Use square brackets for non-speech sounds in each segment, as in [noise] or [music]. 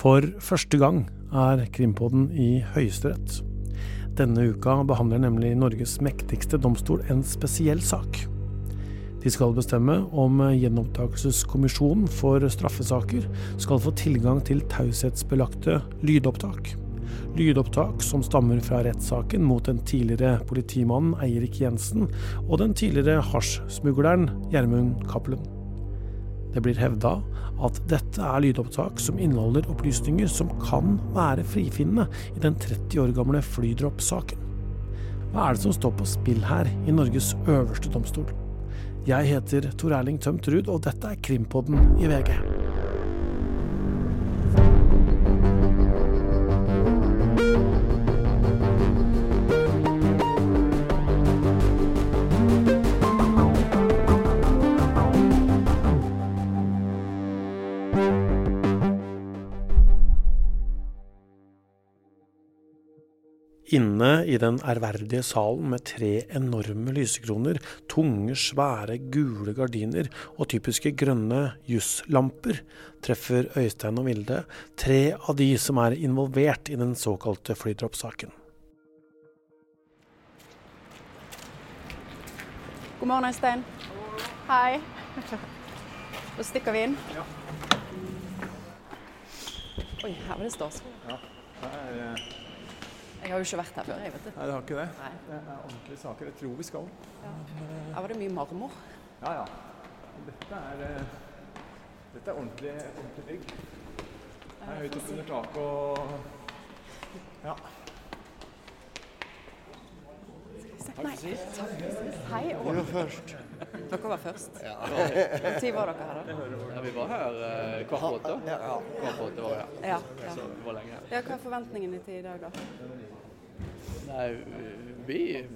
For første gang er Krimpodden i Høyesterett. Denne uka behandler nemlig Norges mektigste domstol en spesiell sak. De skal bestemme om Gjenopptakelseskommisjonen for straffesaker skal få tilgang til taushetsbelagte lydopptak. Lydopptak som stammer fra rettssaken mot den tidligere politimannen Eirik Jensen og den tidligere hasjsmugleren Gjermund Cappelen. Det blir hevda at dette er lydopptak som inneholder opplysninger som kan være frifinnende i den 30 år gamle flydropp-saken. Hva er det som står på spill her, i Norges øverste domstol? Jeg heter Tor Erling Tømt Ruud, og dette er Krimpodden i VG. Inne i den ærverdige salen med tre enorme lysekroner, tunge, svære, gule gardiner og typiske grønne jusslamper, treffer Øystein og Vilde tre av de som er involvert i den såkalte flydroppsaken. God morgen, Øystein. Hei. Da stikker vi inn. Ja. Oi, her var det stas. Ja, det er, Jeg har jo ikke vært her før, jeg vet du. nei, det har ikke det. Nei. Det er ordentlige saker. Jeg tror vi skal. Her var det mye marmor. Ja, ja. Dette er, eh, dette er ordentlig, ordentlig bygg. Her er høyt opp under taket og Ja. Nei. Hei. Og... Dere var først? Ja. Når var dere her, da? Ja, vi var her eh, kvart på åtte. Kvart på åtte var vi her. Ja. ja. Så det var lenge her. ja hva er forventningene til i dag, da? Nei, vi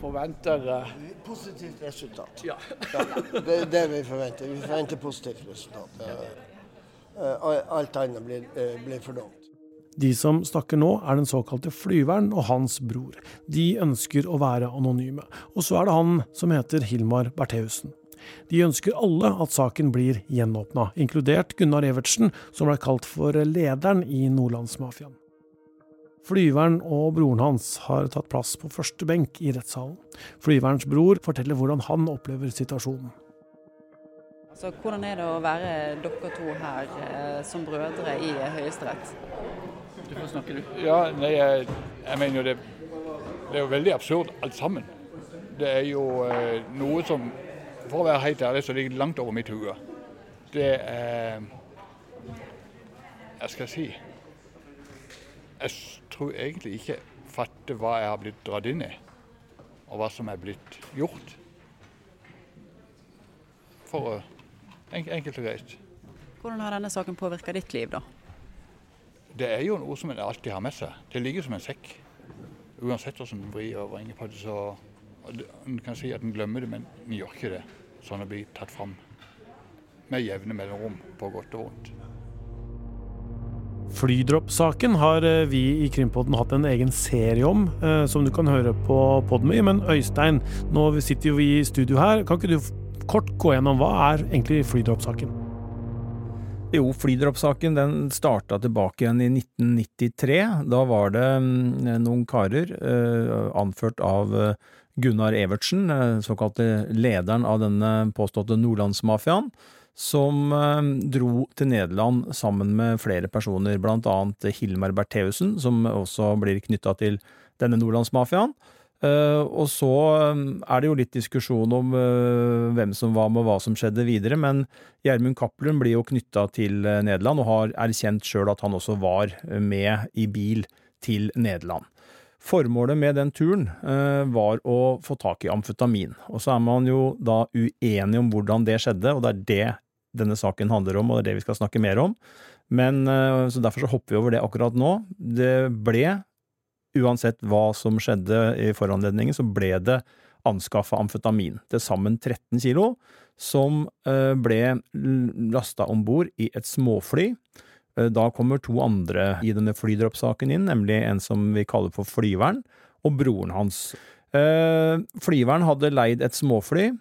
forventer eh, Positivt resultat. Ja. [laughs] Det er det vi forventer. Vi forventer positivt resultat. Eh, eh, Alt annet blir, blir for dumt. De som snakker nå, er den såkalte flyveren og hans bror. De ønsker å være anonyme. Og så er det han som heter Hilmar Bertheussen. De ønsker alle at saken blir gjenåpna, inkludert Gunnar Evertsen, som ble kalt for lederen i Nordlandsmafiaen. Flyveren og broren hans har tatt plass på første benk i rettssalen. Flyverens bror forteller hvordan han opplever situasjonen. Altså, hvordan er det å være dere to her eh, som brødre i Høyesterett? Du får snakke, du. Ja, nei, jeg, jeg mener jo det Det er jo veldig absurd alt sammen. Det er jo eh, noe som, for å være helt ærlig, så ligger langt over mitt hode. Det er Jeg skal si Jeg tror egentlig ikke fatter hva jeg har blitt dratt inn i, og hva som er blitt gjort. For Enkelt og greit. Hvordan har denne saken påvirka ditt liv, da? Det er jo noe som en alltid har med seg. Det ligger som en sekk. Uansett hvordan en vrir og vrenger på det, så En kan si at en glemmer det, men en gjør ikke det. Sånn å blir tatt fram med jevne mellomrom, på godt og vondt. Flydropp-saken har eh, vi i Krimpodden hatt en egen serie om, eh, som du kan høre på Podmy. Men Øystein, nå sitter jo vi i studio her. Kan ikke du kort gå gjennom hva er egentlig flydropp-saken? Jo, Flydropp-saken den starta tilbake igjen i 1993. Da var det mm, noen karer, eh, anført av Gunnar Evertsen, såkalte lederen av denne påståtte nordlandsmafiaen, som eh, dro til Nederland sammen med flere personer, blant annet Hilmar Bertheussen, som også blir knytta til denne nordlandsmafiaen. Eh, og så eh, er det jo litt diskusjon om hvem som var med og hva som skjedde videre, men Gjermund Cappelen blir jo knytta til Nederland, og har erkjent sjøl at han også var med i bil til Nederland. Formålet med den turen var å få tak i amfetamin, og så er man jo da uenig om hvordan det skjedde, og det er det denne saken handler om, og det er det vi skal snakke mer om. Men, eh, så Derfor så hopper vi over det akkurat nå. Det ble uansett hva som skjedde i foranledningen, så ble det anskaffa amfetamin. Til sammen 13 kilo, som eh, ble lasta om bord i et småfly. Eh, Da kommer to andre i denne flydroppsaken inn, nemlig en som vi kaller for Flyveren, og broren hans. Flyveren hadde leid et småfly,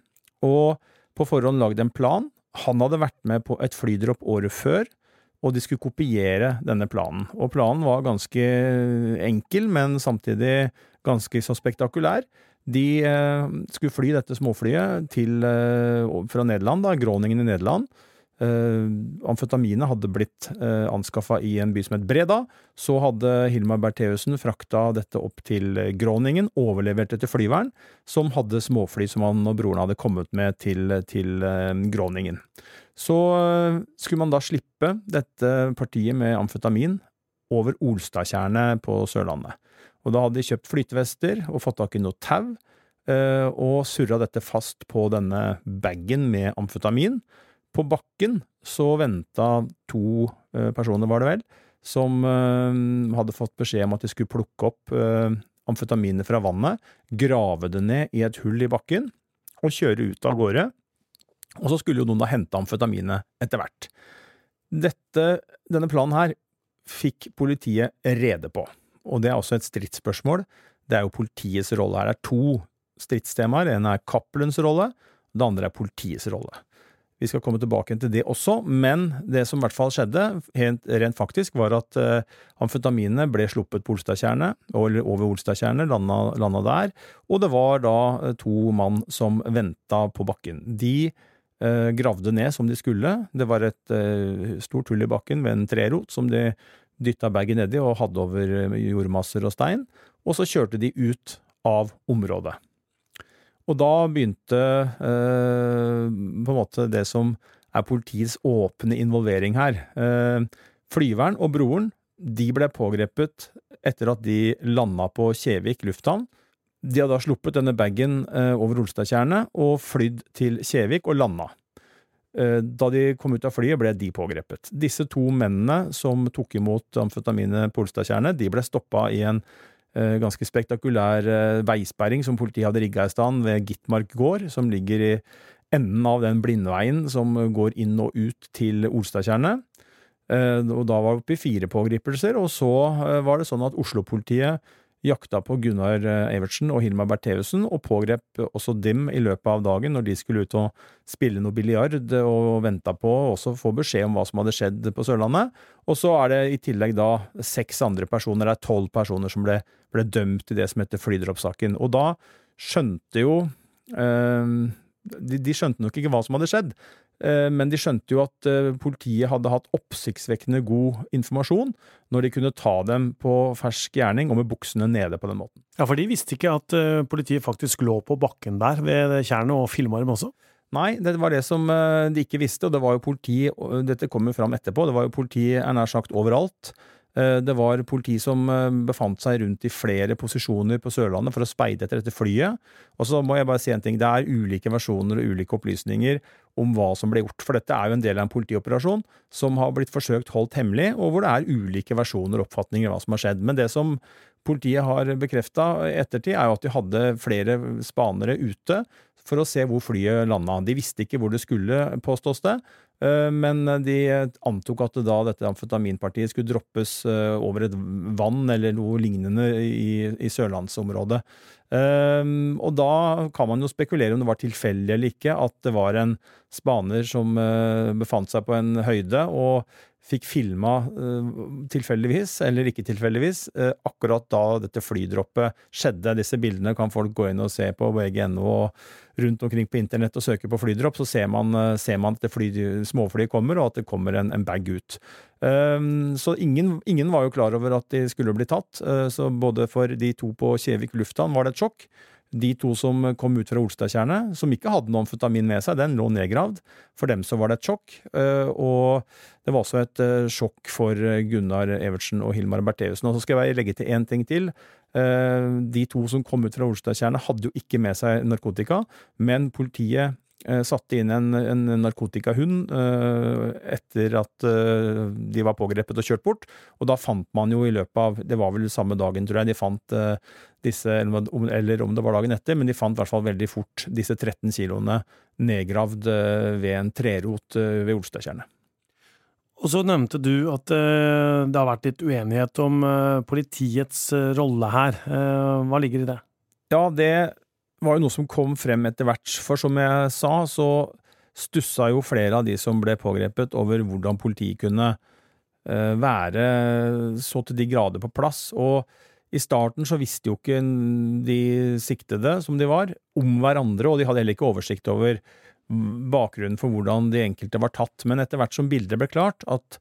og på forhånd lagd en plan. Han hadde vært med på et flydropp året før, og de skulle kopiere denne planen. Og planen var ganske enkel, men samtidig ganske så spektakulær. De eh, skulle fly dette småflyet til, eh, fra Nederland, da, Groningen i Nederland. Uh, amfetaminet hadde blitt uh, anskaffa i en by som het Breda. Så hadde Hilmar Bertheussen frakta dette opp til Groningen, overlevert det til flyvern, som hadde småfly som han og broren hadde kommet med til, til uh, Groningen. Så skulle man da slippe dette partiet med amfetamin over Olstadtjernet på Sørlandet. Og da hadde de kjøpt flytevester og fått tak i noe tau, og surra dette fast på denne bagen med amfetamin. På bakken så venta to eh, personer, var det vel, som eh, hadde fått beskjed om at de skulle plukke opp amfetaminer amfetaminet fra vannet, grave det ned i et hull i bakken og kjøre ut av gårde. Og så skulle jo noen da hente amfetaminet etter hvert. Dette, denne planen her fikk politiet rede på, og det er også et stridsspørsmål. Det er jo politiets rolle her. Det er to stridstemaer. En er Cappelens rolle, det andre er politiets rolle. Vi skal komme tilbake til det også, men det som i hvert fall skjedde, rent, faktisk, var at amfetaminene amfetaminet ble sluppet på Olstadtjernet, eller over Olstadtjernet, landa, landa, der, og det var da uh, to mann som venta på bakken. De eh, gravde ned som de skulle. Det var et stort hull i bakken ved en trerot som de dytta bagen nedi og hadde over jordmasser og stein, og så kjørte de ut av området. Og da begynte eh, på en måte det som er politiets åpne involvering her. Eh, flyveren og broren de ble pågrepet etter at de landa på Kjevik lufthavn. De hadde da sluppet denne bagen eh, over Olstadtjernet og flydd til Kjevik og landa. Eh, da de kom ut av flyet, ble de pågrepet. Disse to mennene som tok imot amfetaminet på Olstadtjernet, de ble stoppa i en ganske spektakulær eh, veisperring som politiet hadde rigga i stand ved Gitmark gård, som ligger i enden av den blindveien som går inn og ut til Olstadtjernet. Eh, og da var vi oppe i fire pågripelser, og så var det sånn at Oslo-politiet jakta på Gunnar Evertsen og Hilmar Bertheussen, og pågrep også dem i løpet av dagen når de skulle ut og spille noe biljard og venta på også få beskjed om hva som hadde skjedd på Sørlandet. Og så er det i tillegg da seks andre personer, det er tolv personer som ble, ble, dømt i det som heter flydroppsaken. Og da skjønte jo øh, de, de, skjønte nok ikke hva som hadde skjedd, Eh, men de skjønte jo at eh, politiet hadde hatt oppsiktsvekkende god informasjon når de kunne ta dem på fersk gjerning og med buksene nede på den måten. Ja, for de visste ikke at eh, politiet faktisk lå på bakken der ved tjernet og filma dem også? Nei, det var det som de ikke visste, og det var jo politi Dette kom jo fram etterpå. Det var jo politi er nær sagt overalt. Eh, det var politi som eh, befant seg rundt i flere posisjoner på Sørlandet for å speide etter dette flyet. Og så må jeg bare si en ting. Det er ulike versjoner og ulike opplysninger om hva som ble gjort. For dette er jo en del av en politioperasjon som har blitt forsøkt holdt hemmelig, og hvor det er ulike versjoner og oppfatninger av hva som har skjedd. Men det som politiet har bekrefta i ettertid, er jo at de hadde flere spanere ute for å se hvor flyet landa. De visste ikke hvor det skulle, påstås det, men de antok at da dette amfetaminpartiet skulle droppes eh, over et vann eller noe lignende i, i sørlandsområdet. Um, og da kan man jo spekulere om det var tilfeldig eller ikke at det var en spaner som befant seg på en høyde og fikk filma tilfeldigvis, eller ikke tilfeldigvis, akkurat da dette flydroppet skjedde. Disse bildene kan folk gå inn og se på VG.no og rundt omkring på internett og søke på flydropp, så ser man, eh, ser man at fly, småflyet kommer, og at det kommer en, en bag ut. Så ingen, ingen, var jo klar over at de skulle bli tatt. Så både for de to på Kjevik lufthavn var det et sjokk. De to som kom ut fra Olstadtjernet, som ikke hadde noe amfetamin med seg, den lå nedgravd. For dem så var det et sjokk. Uh, og det var også et uh, sjokk for Gunnar Evertsen og Hilmar Bertheussen. Og så skal jeg legge til én ting til. Eh, de to som kom ut fra Olstadtjernet, hadde jo ikke med seg narkotika, men politiet eh, satte inn en, en narkotikahund uh, etter at uh, de var pågrepet og kjørt bort. Og da fant man jo i løpet av Det var vel samme dagen, tror jeg, de fant uh, disse, eller om det var dagen etter, men de fant i hvert fall veldig fort disse 13 kiloene nedgravd ved en trerot ved Olstadtjernet. Og så nevnte du at det har vært litt uenighet om politiets rolle her. hva ligger i det? Ja, det var jo noe som kom frem etter hvert. For som jeg sa, så stussa jo flere av de som ble pågrepet over hvordan politiet kunne være så til de grader på plass. Og i starten så visste jo ikke de siktede, som de var, om hverandre, og de hadde heller ikke oversikt over bakgrunnen for hvordan de enkelte var tatt. Men etter hvert som bildet ble klart, at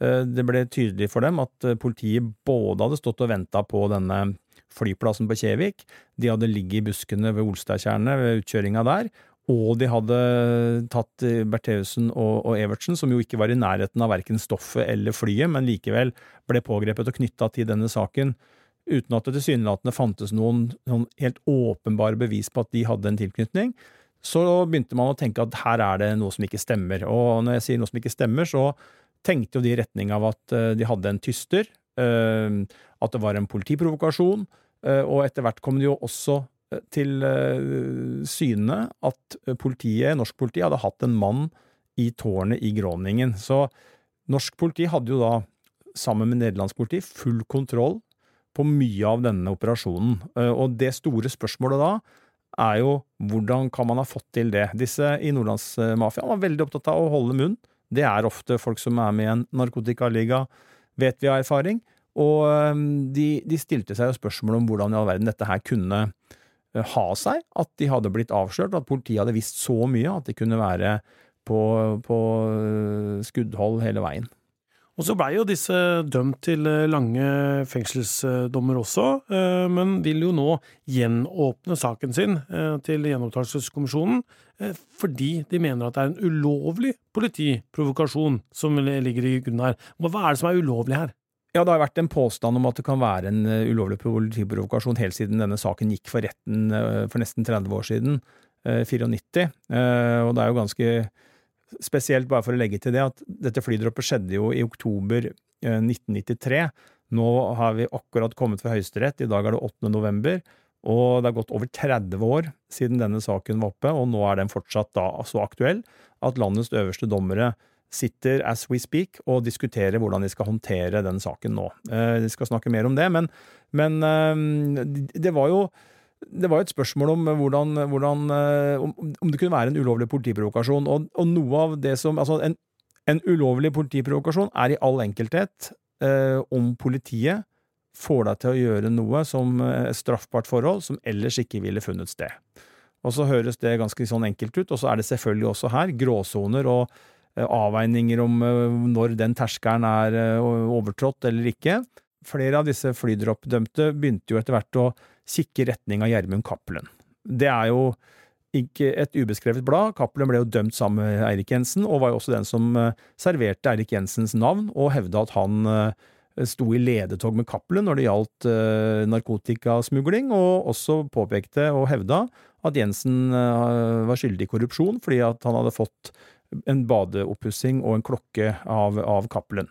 eh, det ble tydelig for dem at eh, politiet både hadde stått og venta på denne flyplassen på Kjevik, de hadde ligget i buskene ved Olstadtjernet ved utkjøringa der, og de hadde tatt eh, Bertheussen og, og, Evertsen, som jo ikke var i nærheten av verken stoffet eller flyet, men likevel ble pågrepet og knytta til denne saken uten at det tilsynelatende fantes noen, noen, helt åpenbare bevis på at de hadde en tilknytning, så begynte man å tenke at her er det noe som ikke stemmer. Og når jeg sier noe som ikke stemmer, så tenkte jo de i retning av at eh, de hadde en tyster, eh, at det var en politiprovokasjon, og etter hvert kom det jo også til syne at politiet, norsk politi hadde hatt en mann i tårnet i Groningen. Så norsk politi hadde jo da, sammen med nederlandsk politi, full kontroll på mye av denne operasjonen. Eh, og det store spørsmålet da er jo hvordan kan man ha fått til det? Disse i Nordlandsmafiaen var veldig opptatt av å holde munn. Det er ofte folk som er med i en narkotikaliga, vet vi av erfaring. Og eh, de, de stilte seg jo spørsmål om hvordan i all verden dette her kunne eh, ha seg. At de hadde blitt avslørt, at politiet hadde visst så mye at de kunne være på, på skuddhold hele veien. Og så blei jo disse dømt til eh, lange fengselsdommer også, eh, men vil jo nå gjenåpne saken sin eh, til Gjenopptakelseskommisjonen fordi de mener at det er en ulovlig politiprovokasjon som ligger i grunnen her. Hva er det som er ulovlig her? Ja, det har vært en påstand om at det kan være en ulovlig politiprovokasjon helt siden denne saken gikk for retten for nesten 30 år siden, 94. Og det er jo ganske Spesielt bare for å legge til det at dette flydroppet skjedde jo i oktober 1993. Eh, Nå har vi akkurat kommet fra Høyesterett, i dag er det 8. november. Og det har gått over 30 år siden denne saken var oppe, og nå er den fortsatt da så aktuell at landets øverste dommere sitter as we speak og diskuterer hvordan de skal håndtere den saken nå. Eh, de skal snakke mer om det, men, men eh, det var jo det var et spørsmål om hvordan, hvordan eh, om, det kunne være en ulovlig politiprovokasjon. Og, og noe av det som Altså, en, en ulovlig politiprovokasjon er i all enkelthet eh, om politiet får deg til å gjøre noe som eh, straffbart forhold som ellers ikke ville funnet sted. Og så høres det ganske sånn enkelt ut, og så er det selvfølgelig også her gråsoner og eh, avveininger om eh, når den terskelen er eh, overtrådt eller ikke. Flere av disse flydroppdømte begynte jo etter hvert å kikke i retning av Gjermund Cappelen. Det er jo ikke et ubeskrevet blad. Cappelen ble jo dømt sammen med Eirik Jensen, og var jo også den som eh, serverte Eirik Jensens navn, og hevda at han eh, sto i ledetog med Cappelen når det gjaldt narkotikasmugling, og også påpekte og hevda at Jensen var skyldig i korrupsjon fordi at han hadde fått en badeoppussing og en klokke av, av Cappelen.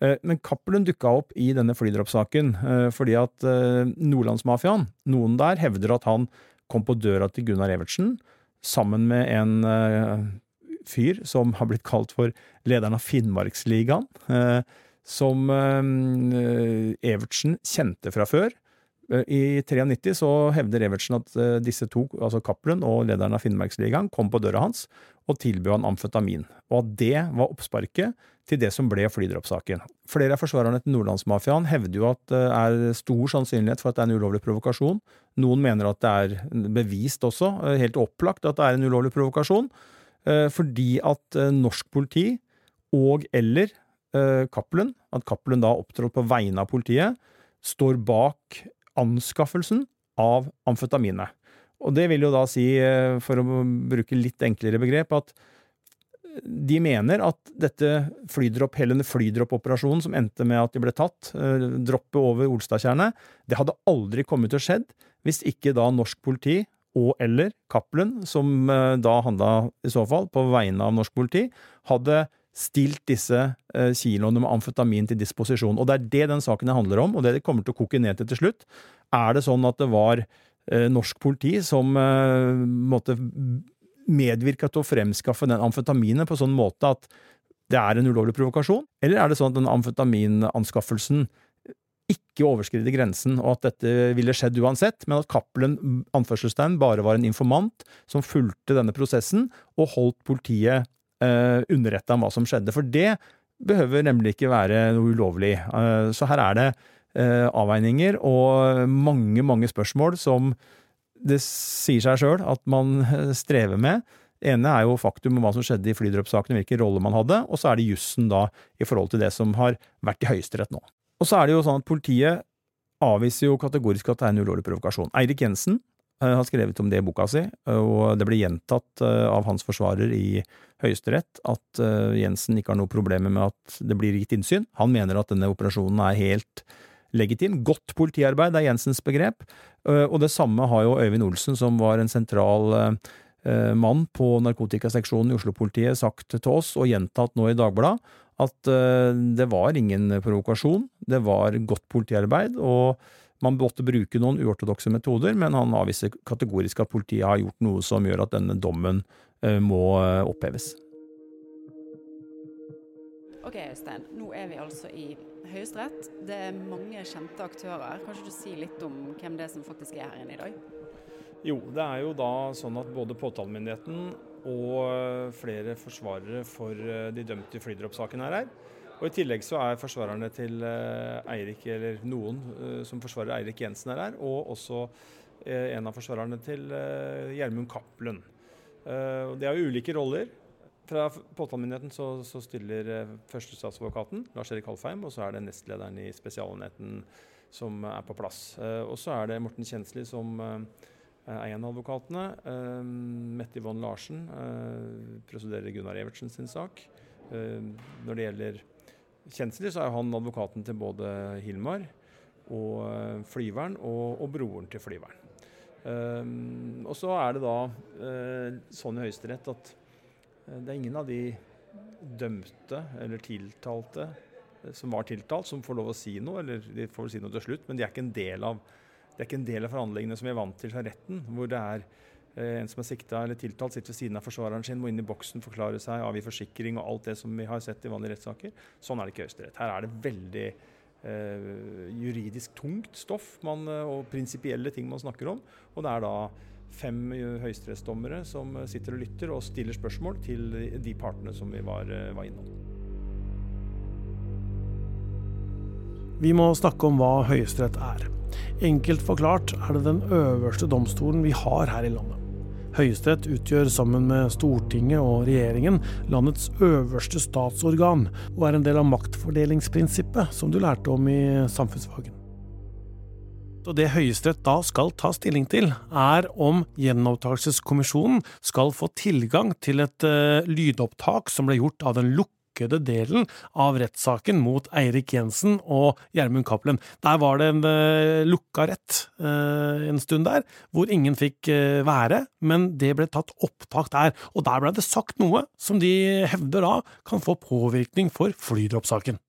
Eh, men Cappelen dukka opp i denne flydroppsaken eh, fordi at eh, Nordlandsmafiaen, noen der, hevder at han kom på døra til Gunnar Evertsen sammen med en fyr som har blitt kalt for lederen av Finnmarksligaen, som Evertsen kjente fra før. I 93 så hevder Evertsen at disse to, altså Cappelen og lederen av Finnmarksligaen, kom på døra hans og tilbød han amfetamin, og at det var oppsparket til det som ble flydroppsaken. Flere av forsvarerne til Nordlandsmafiaen hevder jo at det er stor sannsynlighet for at det er en ulovlig provokasjon. Noen mener at det er bevist også, eh, helt opplagt at det er en ulovlig provokasjon, eh, fordi at eh, norsk politi og eller Cappelen, at Cappelen da opptrådte på vegne av politiet, står bak anskaffelsen av amfetaminet. Og det vil jo da si, for å bruke litt enklere begrep, at de mener at dette flydropp, hele flydroppoperasjonen som endte med at de ble tatt, eh, droppet over Olstadtjernet, det hadde aldri kommet til å skjedd hvis ikke da norsk politi og eller Cappelen, som eh, da handla i så fall på vegne av norsk politi, hadde stilt disse eh, kiloene med amfetamin til disposisjon. Og det er det den saken handler om, og det det kommer til å koke ned til til slutt. Er det sånn at det var norsk politi som måtte medvirka til å fremskaffe den amfetaminet på sånn måte at det er en ulovlig provokasjon? Eller er det sånn at den amfetaminanskaffelsen ikke overskrider grensen, og at dette ville skjedd uansett, men at Cappelen anførselstegn, bare var en informant som fulgte denne prosessen og holdt politiet eh, underretta om hva som skjedde? For det behøver nemlig ikke være noe ulovlig. Eh, så her er det eh, avveininger og mange, mange spørsmål som det sier seg sjøl at man strever med. Det ene er jo faktum om hva som skjedde i flydroppsaken, hvilken rolle man hadde, og så er det jussen da i forhold til det som har vært i Høyesterett nå. Og så er det jo sånn at politiet avviser jo kategorisk at det er en ulovlig provokasjon. Eirik Jensen eh, har skrevet om det i boka si, og det ble gjentatt eh, av hans forsvarer i Høyesterett at eh, Jensen ikke har noe problemer med at det blir gitt innsyn. Han mener at denne operasjonen er helt legitim. Godt politiarbeid er Jensens begrep, og det samme har jo Øyvind Olsen, som var en sentral mann på narkotikaseksjonen i Oslo-politiet, sagt til oss, og gjentatt nå i Dagbladet, at det var ingen provokasjon, det var godt politiarbeid, og man måtte bruke noen uortodokse metoder, men han avviser kategorisk at politiet har gjort noe som gjør at denne dommen må oppheves. Ok, Øystein. Nå er vi altså i Høyesterett. Det er mange kjente aktører. Kan ikke du si litt om hvem det er som faktisk er her inne i dag? Jo, det er jo da sånn at både påtalemyndigheten og flere forsvarere for de dømte i flydroppsaken er her. Og I tillegg så er forsvarerne til Eirik, eller noen som forsvarer Eirik Jensen er her, og også en av forsvarerne til Gjermund Cappelen. De har jo ulike roller. Fra påtalemyndigheten så, så stiller eh, førstestatsadvokaten, Lars-Erik Halfheim, og så er det nestlederen i Spesialenheten som er på plass. Eh, og så er det Morten Kjensli som eh, er en av advokatene. Mette Yvonne Larsen prosederer Gunnar Evertsen sin sak. Når det gjelder Kjensli, så er han advokaten til både Hilmar og flyveren, og, og broren til flyveren. og så er det da sånn i Høyesterett at det er ingen av de dømte eller tiltalte eh, som var tiltalt, som får lov å si noe, eller de får si noe til slutt, men de er ikke en del av, det er ikke en del av forhandlingene som vi er vant til fra retten, hvor det er eh, en som er sikta eller tiltalt, sitter ved siden av forsvareren sin, må inn i boksen, forklare seg, avgi forsikring og alt det som vi har sett i vanlige rettssaker. Sånn er det ikke i Høyesterett. Her er det veldig eh, juridisk tungt stoff man, eh, og prinsipielle ting man snakker om, og det er da fem høyesterettsdommere som sitter og lytter og stiller spørsmål til de partene som vi var, var innom. Vi må snakke om hva Høyesterett er. Enkelt forklart er det den øverste domstolen vi har her i landet. Høyesterett utgjør sammen med Stortinget og regjeringen landets øverste statsorgan, og er en del av maktfordelingsprinsippet som du lærte om i samfunnsfagen. Og det Høyesterett da skal ta stilling til, er om Gjenopptakelseskommisjonen skal få tilgang til et uh, lydopptak som ble gjort av den lukkede delen av rettssaken mot Eirik Jensen og Gjermund Cappelen. Der var det en uh, lukka rett uh, en stund der, hvor ingen fikk være, men det ble tatt opptak der. Og der ble det sagt noe som de hevder da kan få påvirkning for flydroppsaken.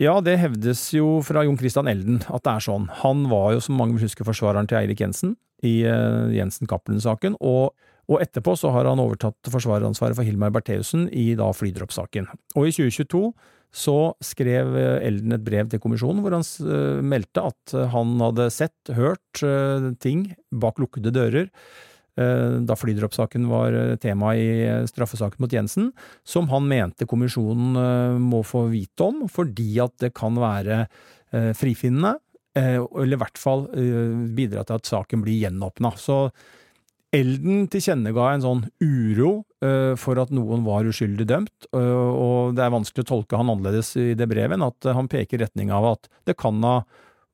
Ja, det hevdes jo fra Jon Christian Elden at det er sånn. Han var jo, som mange vil huske, forsvareren til Eirik Jensen i Jensen-Cappelen-saken, og, og, etterpå så har han overtatt forsvareransvaret for Hilmar Bertheussen i da flydroppsaken. Og i 2022 så skrev Elden et brev til kommisjonen hvor han uh, meldte at han hadde sett, hørt uh, ting bak lukkede dører Eh, da flydroppsaken var eh, tema i eh, straffesaken mot Jensen, som han mente kommisjonen må få vite om, fordi at det kan være frifinnende, eller i hvert fall bidra til at saken blir gjenåpna. Så Elden tilkjennega en sånn uro for at noen var uskyldig dømt, og det er vanskelig å tolke han annerledes i det brevet enn at han peker i retning av at det kan ha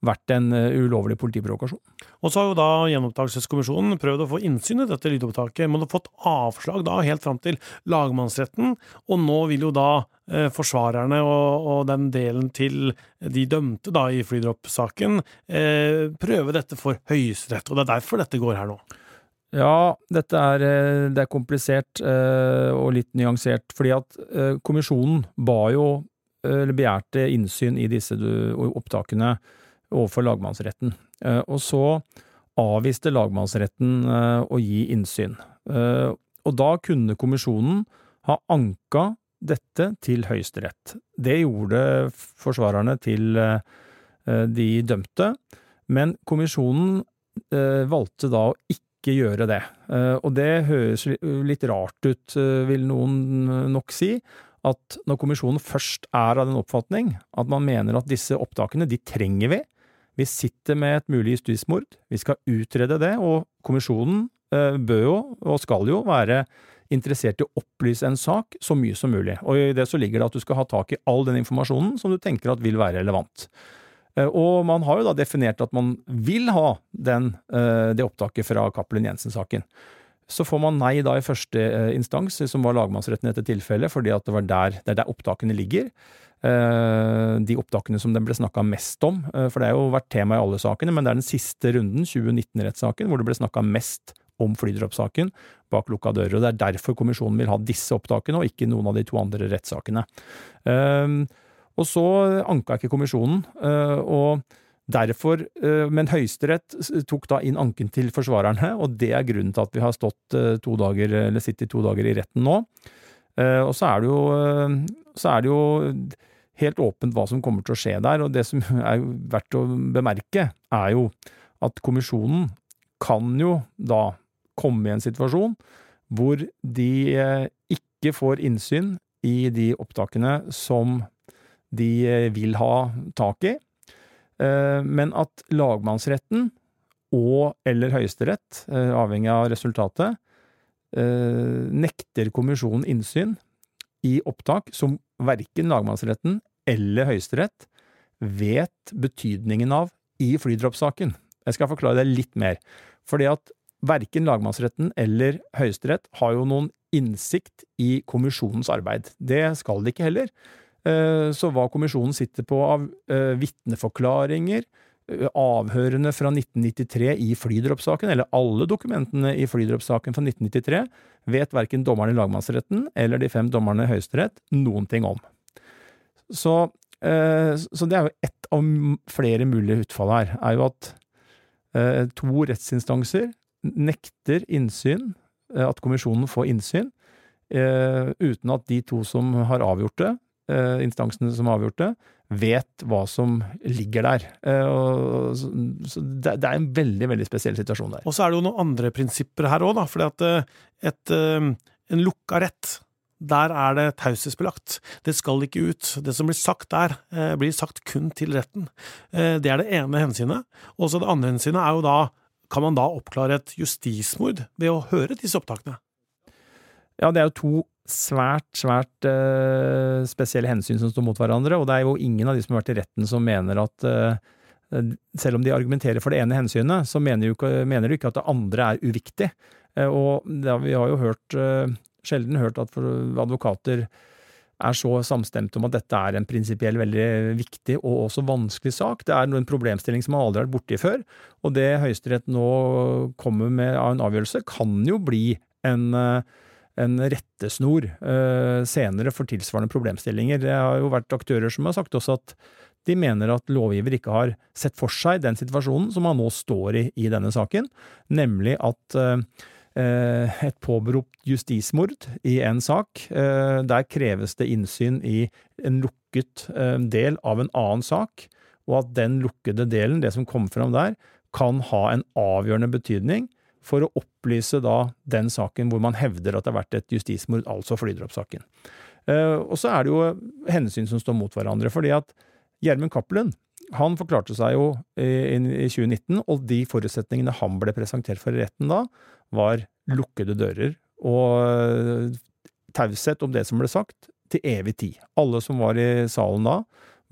vært en eh, ulovlig politiprovokasjon. Og så har jo da Gjenopptakelseskommisjonen prøvd å få innsyn i dette lydopptaket, men har fått avslag da helt fram til lagmannsretten, og nå vil jo da eh, forsvarerne og, og, den delen til de dømte da i flydroppsaken eh, prøve dette for Høyesterett, og det er derfor dette går her nå. Ja, dette er, eh, det er komplisert eh, og litt nyansert, fordi at eh, kommisjonen ba jo, eller begjærte innsyn i disse opptakene overfor lagmannsretten. Og så avviste lagmannsretten å gi innsyn. Og da kunne kommisjonen ha anka dette til Høyesterett. Det gjorde forsvarerne til de dømte, men kommisjonen valgte da å ikke gjøre det. Og det høres litt rart ut, vil noen nok si, at når kommisjonen først er av den oppfatning at man mener at disse opptakene, de trenger vi, vi sitter med et mulig justismord, vi skal utrede det, og kommisjonen eh, bør jo, og skal jo, være interessert i å opplyse en sak så mye som mulig. Og i det så ligger det at du skal ha tak i all den informasjonen som du tenker at vil være relevant. Eh, og man har jo da definert at man vil ha den, eh, det opptaket fra Cappelen Jensen-saken. Så får man nei da i første eh, instans, som var lagmannsretten i dette tilfellet, fordi at det var der, det er der opptakene ligger. De opptakene som det ble snakka mest om, for det har jo vært tema i alle sakene, men det er den siste runden, 2019-rettssaken, hvor det ble snakka mest om flydroppsaken bak lukka dører. og Det er derfor kommisjonen vil ha disse opptakene, og ikke noen av de to andre rettssakene. Og så anka ikke kommisjonen, og Derfor, men Høyesterett tok da inn anken til forsvarerne, og det er grunnen til at vi har stått to dager, eller sittet to dager i retten nå. Og så er det jo, er det jo helt åpent hva som kommer til å skje der, og det som [laughs] er verdt å bemerke, er jo at kommisjonen kan jo da komme i en situasjon hvor de ikke får innsyn i de opptakene som de vil ha tak i, Eh, men at lagmannsretten og eller Høyesterett, eh, avhengig av resultatet, eh, nekter kommisjonen innsyn i opptak som verken lagmannsretten eller Høyesterett vet betydningen av i flydroppsaken. Jeg skal forklare det litt mer. Fordi at verken lagmannsretten eller Høyesterett har jo noen innsikt i kommisjonens arbeid. Det skal de ikke heller. Eh, så hva kommisjonen sitter på av eh, vitneforklaringer, eh, avhørene fra 1993 i flydroppsaken, eller alle dokumentene i flydroppsaken fra 1993, vet verken dommerne i lagmannsretten eller de fem dommerne i Høyesterett noen ting om. Så, så, det er jo ett av flere mulige utfall her, er jo at to rettsinstanser nekter innsyn, at kommisjonen får innsyn, uten at de to som har avgjort det, Eh, instansene som har avgjort det, vet hva som ligger der. Eh, så det er en veldig, veldig spesiell situasjon der. Og så er det jo noen andre prinsipper her òg, da. Fordi at eh, et, en lukka rett der er det taushetsbelagt. Det skal ikke ut. Det som blir sagt der, blir sagt kun til retten. Det er det ene hensynet. Og så det andre hensynet er jo da Kan man da oppklare et justismord ved å høre disse opptakene? Ja, det er jo to svært, svært uh, spesielle hensyn som står mot hverandre, og det er jo ingen av de som har vært i retten som mener at uh, selv om de argumenterer for det ene hensynet, så mener, jo ikke, mener de ikke at det andre er uviktig. Uh, og det, vi har jo hørt, sjelden hørt at advokater er så samstemte om at dette er en prinsipiell veldig viktig og også vanskelig sak. Det er en problemstilling som man aldri har vært borti før, og det Høyesterett nå kommer med av en avgjørelse, kan jo bli en en rettesnor uh, senere for tilsvarende problemstillinger. Det har jo vært aktører som har sagt også at de mener at lovgiver ikke har sett for seg den situasjonen som man nå står i i denne saken, nemlig at uh, et påberopt justismord i en sak, uh, der kreves det innsyn i en lukket del av en annen sak, og at den lukkede delen, det som kom fram der, kan ha en avgjørende betydning for å opplyse da den saken hvor man hevder at det har vært et justismord, altså flydroppsaken. Uh, og så er det jo hensyn som står mot hverandre, fordi at Gjermund Cappelen han forklarte seg jo i, i 2019, og de forutsetningene han ble presentert for i retten da, var lukkede dører og uh, taushet om det som ble sagt, til evig tid. Alle som var i salen da,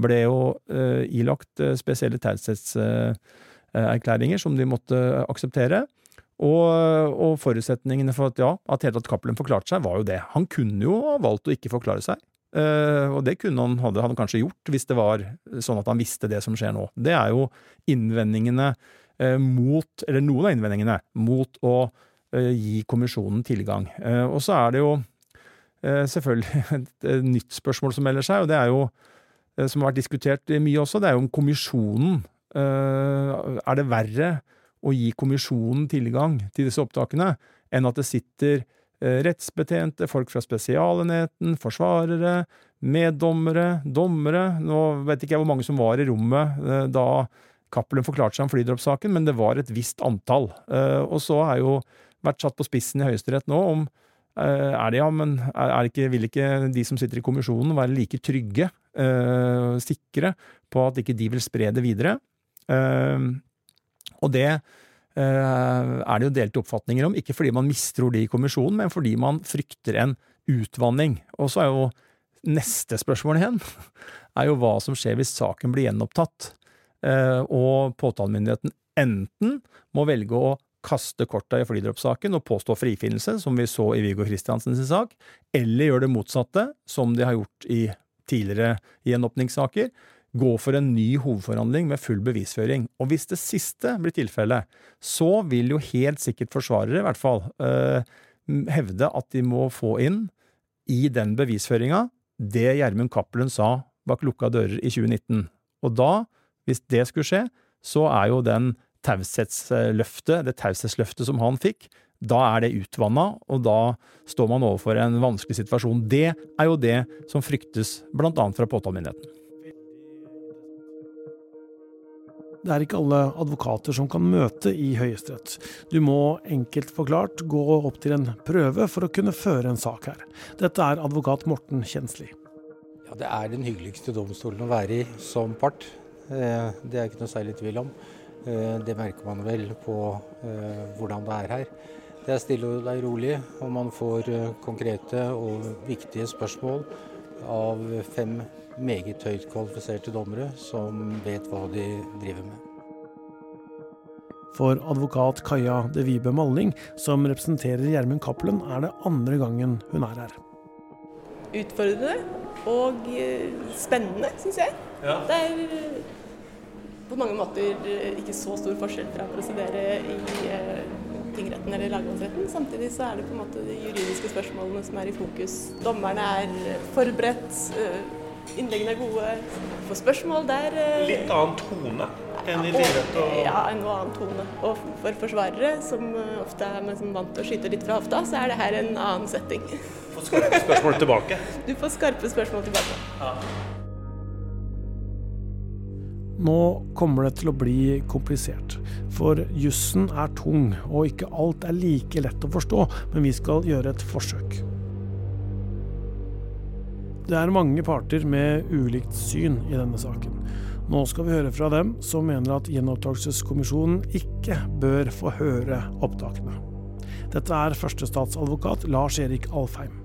ble jo uh, ilagt spesielle taushetserklæringer som de måtte akseptere. Og, og, forutsetningene for at ja, at hele tatt Cappelen forklarte seg, var jo det. Han kunne jo ha valgt å ikke forklare seg. Uh, og det kunne han, hadde han kanskje gjort hvis det var sånn at han visste det som skjer nå. Det er jo innvendingene uh, mot, eller noen av innvendingene mot å uh, gi kommisjonen tilgang. og så er det jo selvfølgelig [laughs] et, nytt spørsmål som melder seg, og det er jo, som har vært diskutert mye også, det er jo om kommisjonen Er det verre å gi kommisjonen tilgang til disse opptakene, enn at det sitter eh, rettsbetjente, folk fra Spesialenheten, forsvarere, meddommere, dommere Nå vet ikke jeg hvor mange som var i rommet eh, da Cappelen forklarte seg om flydroppsaken, men det var et visst antall. Eh, og så er jo vært satt på spissen i Høyesterett nå om er det ja, men er ikke, vil ikke de som sitter i kommisjonen være like trygge, sikre på at ikke de vil spre det videre? Og det er det jo delte oppfatninger om, ikke fordi man mistror de i kommisjonen, men fordi man frykter en utvanning. Og så er jo neste spørsmål igjen, [laughs] er jo hva som skjer hvis saken blir gjenopptatt, og påtalemyndigheten enten må velge å kaste korta i flydroppsaken og påstå frifinnelse, som vi så i Viggo Kristiansens sak, eller gjøre det motsatte, som de har gjort i tidligere gjenåpningssaker, gå for en ny hovedforhandling med full bevisføring. Og hvis det siste blir tilfellet, så vil jo helt sikkert forsvarere, i hvert fall, øh, hevde at de må få inn i den bevisføringa det Gjermund Cappelen sa bak lukka dører i 2019. Og da, hvis det skulle skje, så er jo den taushetsløftet, det taushetsløftet som han fikk, da er det utvanna, og da står man overfor en vanskelig situasjon. Det er jo det som fryktes blant annet fra påtalemyndigheten. Det er ikke alle advokater som kan møte i Høyesterett. Du må enkelt forklart gå opp til en prøve for å kunne føre en sak her. Dette er advokat Morten Kjensli. Ja, Det er den hyggeligste domstolen å være i som part. Eh, det er ikke noe særlig tvil om. Eh, det merker man vel på eh, hvordan det er her. Det er stille og rolig, og man får konkrete og viktige spørsmål av fem meget høyt kvalifiserte dommere som vet hva de driver med. For advokat Kaja De Vibe Malling, som representerer Gjermund Cappelen, er det andre gangen hun er her. Utfordrende og spennende, syns jeg. Ja. Det er på mange måter eh, ikke så stor forskjell fra å prosedere i eh, tingretten eller lagmannsretten. Samtidig så er det på en måte de juridiske spørsmålene som er i fokus. Dommerne er eh, forberedt, innleggene er gode. Får spørsmål der Litt annen tone enn i tingrett? Og... Ja, en noe annen tone. Og for forsvarere, som ofte er liksom vant til å skyte litt fra hofta, så er det her en annen setting. Du får skarpe spørsmål tilbake? Du får skarpe spørsmål tilbake. Ja. Nå kommer det til å bli komplisert, for jussen er tung, og ikke alt er like lett å forstå, men vi skal gjøre et forsøk. Det er mange parter med ulikt syn i denne saken. Nå skal vi høre fra dem som mener at Gjenopptakelseskommisjonen ikke bør få høre opptakene. Dette er førstestatsadvokat Lars Erik Alfheim.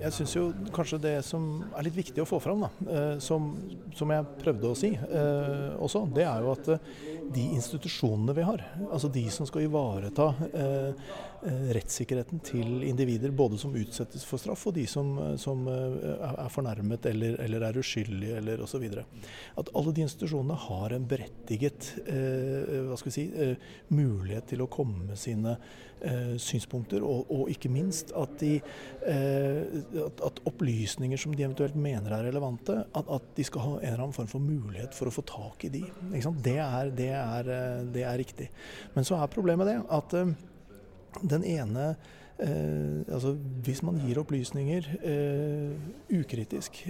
Jeg syns jo kanskje det som er litt viktig å få fram, da, eh, som, som, jeg prøvde å si eh, også, det er jo at eh, de institusjonene vi har, altså de som skal ivareta eh, rettssikkerheten til individer, både som utsettes for straff og de som, som er fornærmet eller, eller er uskyldige eller osv. At alle de institusjonene har en berettiget eh, si, mulighet til å komme med sine synspunkter, og, og, ikke minst at de at, at, opplysninger som de eventuelt mener er relevante, at, at, de skal ha en eller annen form for mulighet for å få tak i de. Det er, det, er, eh, det, er, riktig. Men så er problemet det at den ene Eh, altså Hvis man gir opplysninger eh, ukritisk,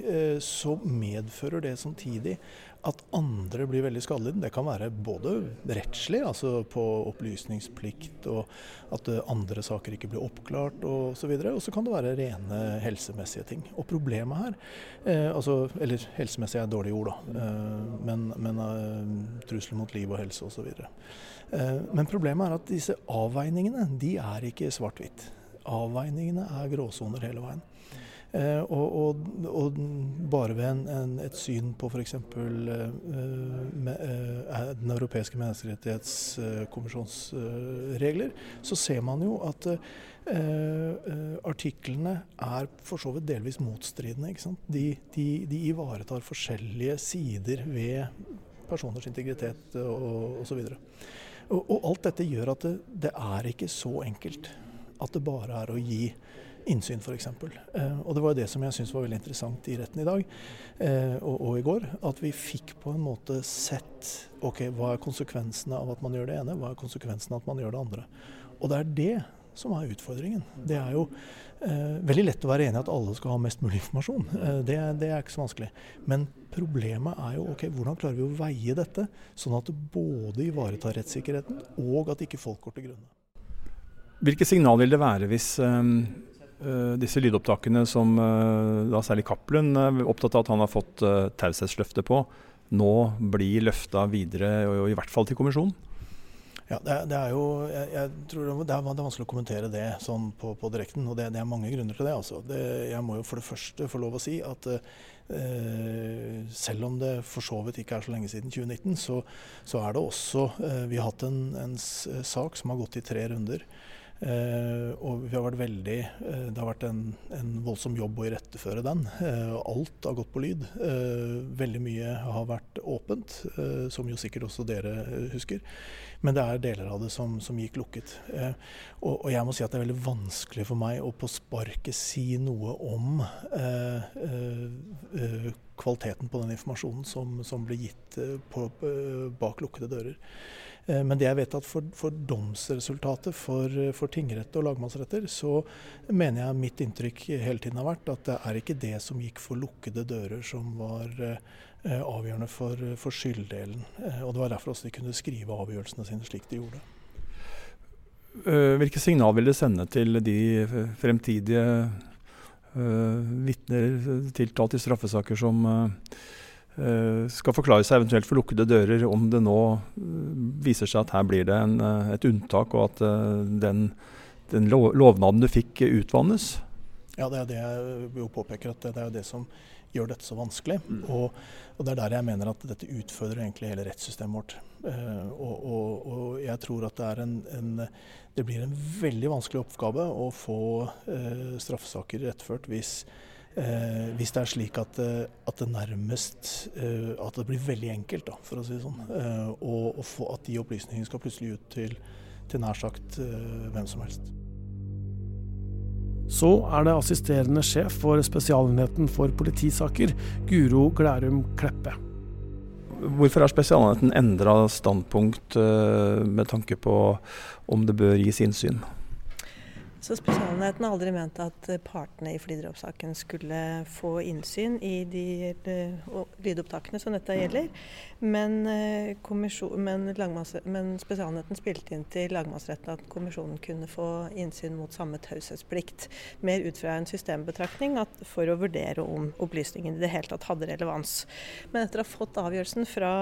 så medfører det samtidig at andre blir veldig skadelidende. Det kan være både rettslig, altså på opplysningsplikt, og at eh, andre saker ikke blir oppklart osv. Og så kan det være rene helsemessige ting. Og problemet her, eh, altså, eller helsemessig er et dårlig ord, da, eh, men, men eh, trusler mot liv og helse osv. Eh, men problemet er at disse avveiningene, de er ikke svart-hvitt. Avveiningene er gråsoner hele veien. Eh, og, og, og, bare ved en, en, et syn på f.eks. Eh, Den europeiske menneskerettighetskommisjons regler, så ser man jo at artiklene er for så vidt delvis motstridende. De, de, de, ivaretar forskjellige sider ved personers integritet og osv. Og, og alt dette gjør at det, det er ikke så enkelt at det bare er å gi innsyn, f.eks. Eh, og det var det som jeg syns var veldig interessant i retten i dag eh, og, og, i går. At vi fikk på en måte sett ok, hva er konsekvensene av at man gjør det ene, hva er konsekvensene av at man gjør det andre. Og det er det som er utfordringen. Det er jo veldig lett å være enig i at alle skal ha mest mulig informasjon. Eh, det, det, er ikke så vanskelig. Men problemet er jo ok, hvordan klarer vi å veie dette, sånn at det både ivaretar rettssikkerheten og at ikke folk går til grunne. Hvilke signal vil det være hvis um, disse lydopptakene som da særlig Cappelen er opptatt av at han har fått uh, taushetsløfte på, nå blir løfta videre, og i hvert fall til kommisjonen? Ja, det, det, er jo jeg, jeg, tror det er, det er vanskelig å kommentere det sånn på, på direkten. Og det, det, er mange grunner til det. altså. jeg må jo for det første få lov å si at eh, selv om det for så vidt ikke er så lenge siden 2019, så, så er det også eh, Vi har hatt en, en, sak som har gått i tre runder. Eh, og vi har vært veldig eh, Det har vært en, en, voldsom jobb å iretteføre den. Eh, alt har gått på lyd. Veldig mye har vært åpent, som jo sikkert også dere husker. Men det er deler av det som, som gikk lukket. Og, og, jeg må si at det er veldig vanskelig for meg å på sparket si noe om kvaliteten på den informasjonen som, som ble gitt på, bak lukkede dører. Eh, men det jeg vet at for, for domsresultatet for, for tingretter og lagmannsretter, så mener jeg mitt inntrykk hele tiden har vært at det er ikke det som gikk for lukkede dører som var eh, avgjørende for, for skylddelen. Eh, og Det var derfor også de kunne skrive avgjørelsene sine slik de gjorde. Hvilke signal vil det sende til de fremtidige uh, vitner tiltalt i straffesaker som uh, skal forklare seg eventuelt for lukkede dører, om det nå viser seg at her blir det en, et unntak, og at den, den lovnaden du fikk, utvannes? Ja, det er det jeg påpeker. at det, er jo det som gjør dette så vanskelig. Mm. Og, og, det er der jeg mener at dette utfordrer egentlig hele rettssystemet vårt. Og, og, og, jeg tror at det en, en, Det blir en veldig vanskelig oppgave å få uh, straffesaker rettført hvis, uh, hvis det er slik at, at det nærmest At det blir veldig enkelt, da, for å si det sånn. og at de opplysningene skal plutselig ut til, til nær sagt hvem som helst. Så er det assisterende sjef for Spesialenheten for politisaker, Guro Glærum Kleppe. Hvorfor har Spesialenheten endra standpunkt eh, med tanke på om det bør gis innsyn? Så Spesialenheten har aldri ment at partene i flydrapssaken skulle få innsyn i de lydopptakene som dette gjelder. Men, eh, men, men Spesialenheten spilte inn til lagmannsretten at kommisjonen kunne få innsyn mot samme taushetsplikt. Mer ut fra en systembetraktning for å vurdere om opplysningene i det hele tatt hadde relevans. Men etter å ha fått avgjørelsen fra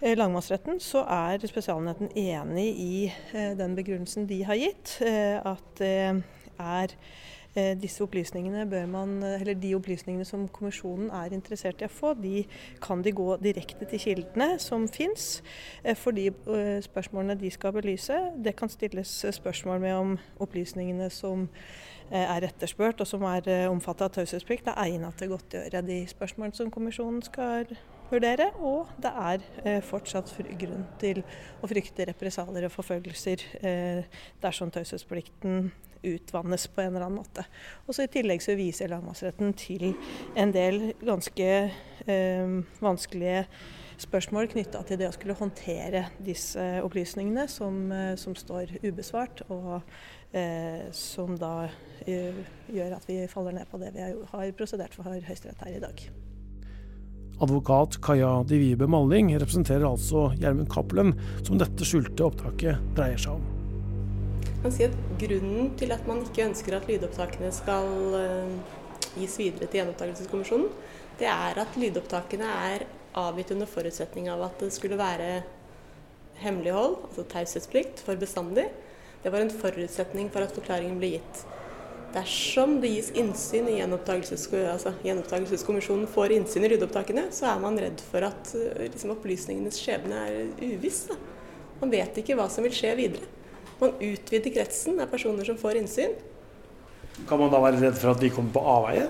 Eh, lagmannsretten så er Spesialenheten enig i eh, den begrunnelsen de har gitt. Eh, at er disse opplysningene man, De opplysningene som kommisjonen er interessert i å få, de kan de gå direkte til kildene som fins. For de spørsmålene de skal belyse, det kan stilles spørsmål med om opplysningene som er etterspurt og som er omfattet av taushetsplikt, er egnet til å godtgjøre de spørsmålene som kommisjonen skal vurdere, og det er eh, fortsatt grunn til å frykte represalier og forfølgelser eh, dersom taushetsplikten utvannes på en eller annen måte. Og så I tillegg så viser lagmannsretten til en del ganske eh, vanskelige spørsmål knytta til det å skulle håndtere disse opplysningene som, eh, som står ubesvart, og eh, som da gjør at vi faller ned på det vi har prosedert for Høyesterett her i dag. Advokat Kaja Divibe Malling representerer altså Gjermund Cappelen, som dette skjulte opptaket dreier seg om. Kan si at Grunnen til at man ikke ønsker at lydopptakene skal uh, gis videre til Gjenopptakelseskommisjonen, det er at lydopptakene er avgitt under forutsetning av at det skulle være hemmelighold, altså taushetsplikt, for bestandig. Det var en forutsetning for at forklaringen ble gitt. Dersom det gis innsyn i altså, gjenopptakelseskommisjonen får innsyn i ryddeopptakene, så er man redd for at eh, liksom, opplysningenes skjebne er uviss. Da. Man vet ikke hva som vil skje videre. Man utvider kretsen av personer som får innsyn. Kan man da være redd for at de kommer på avveie?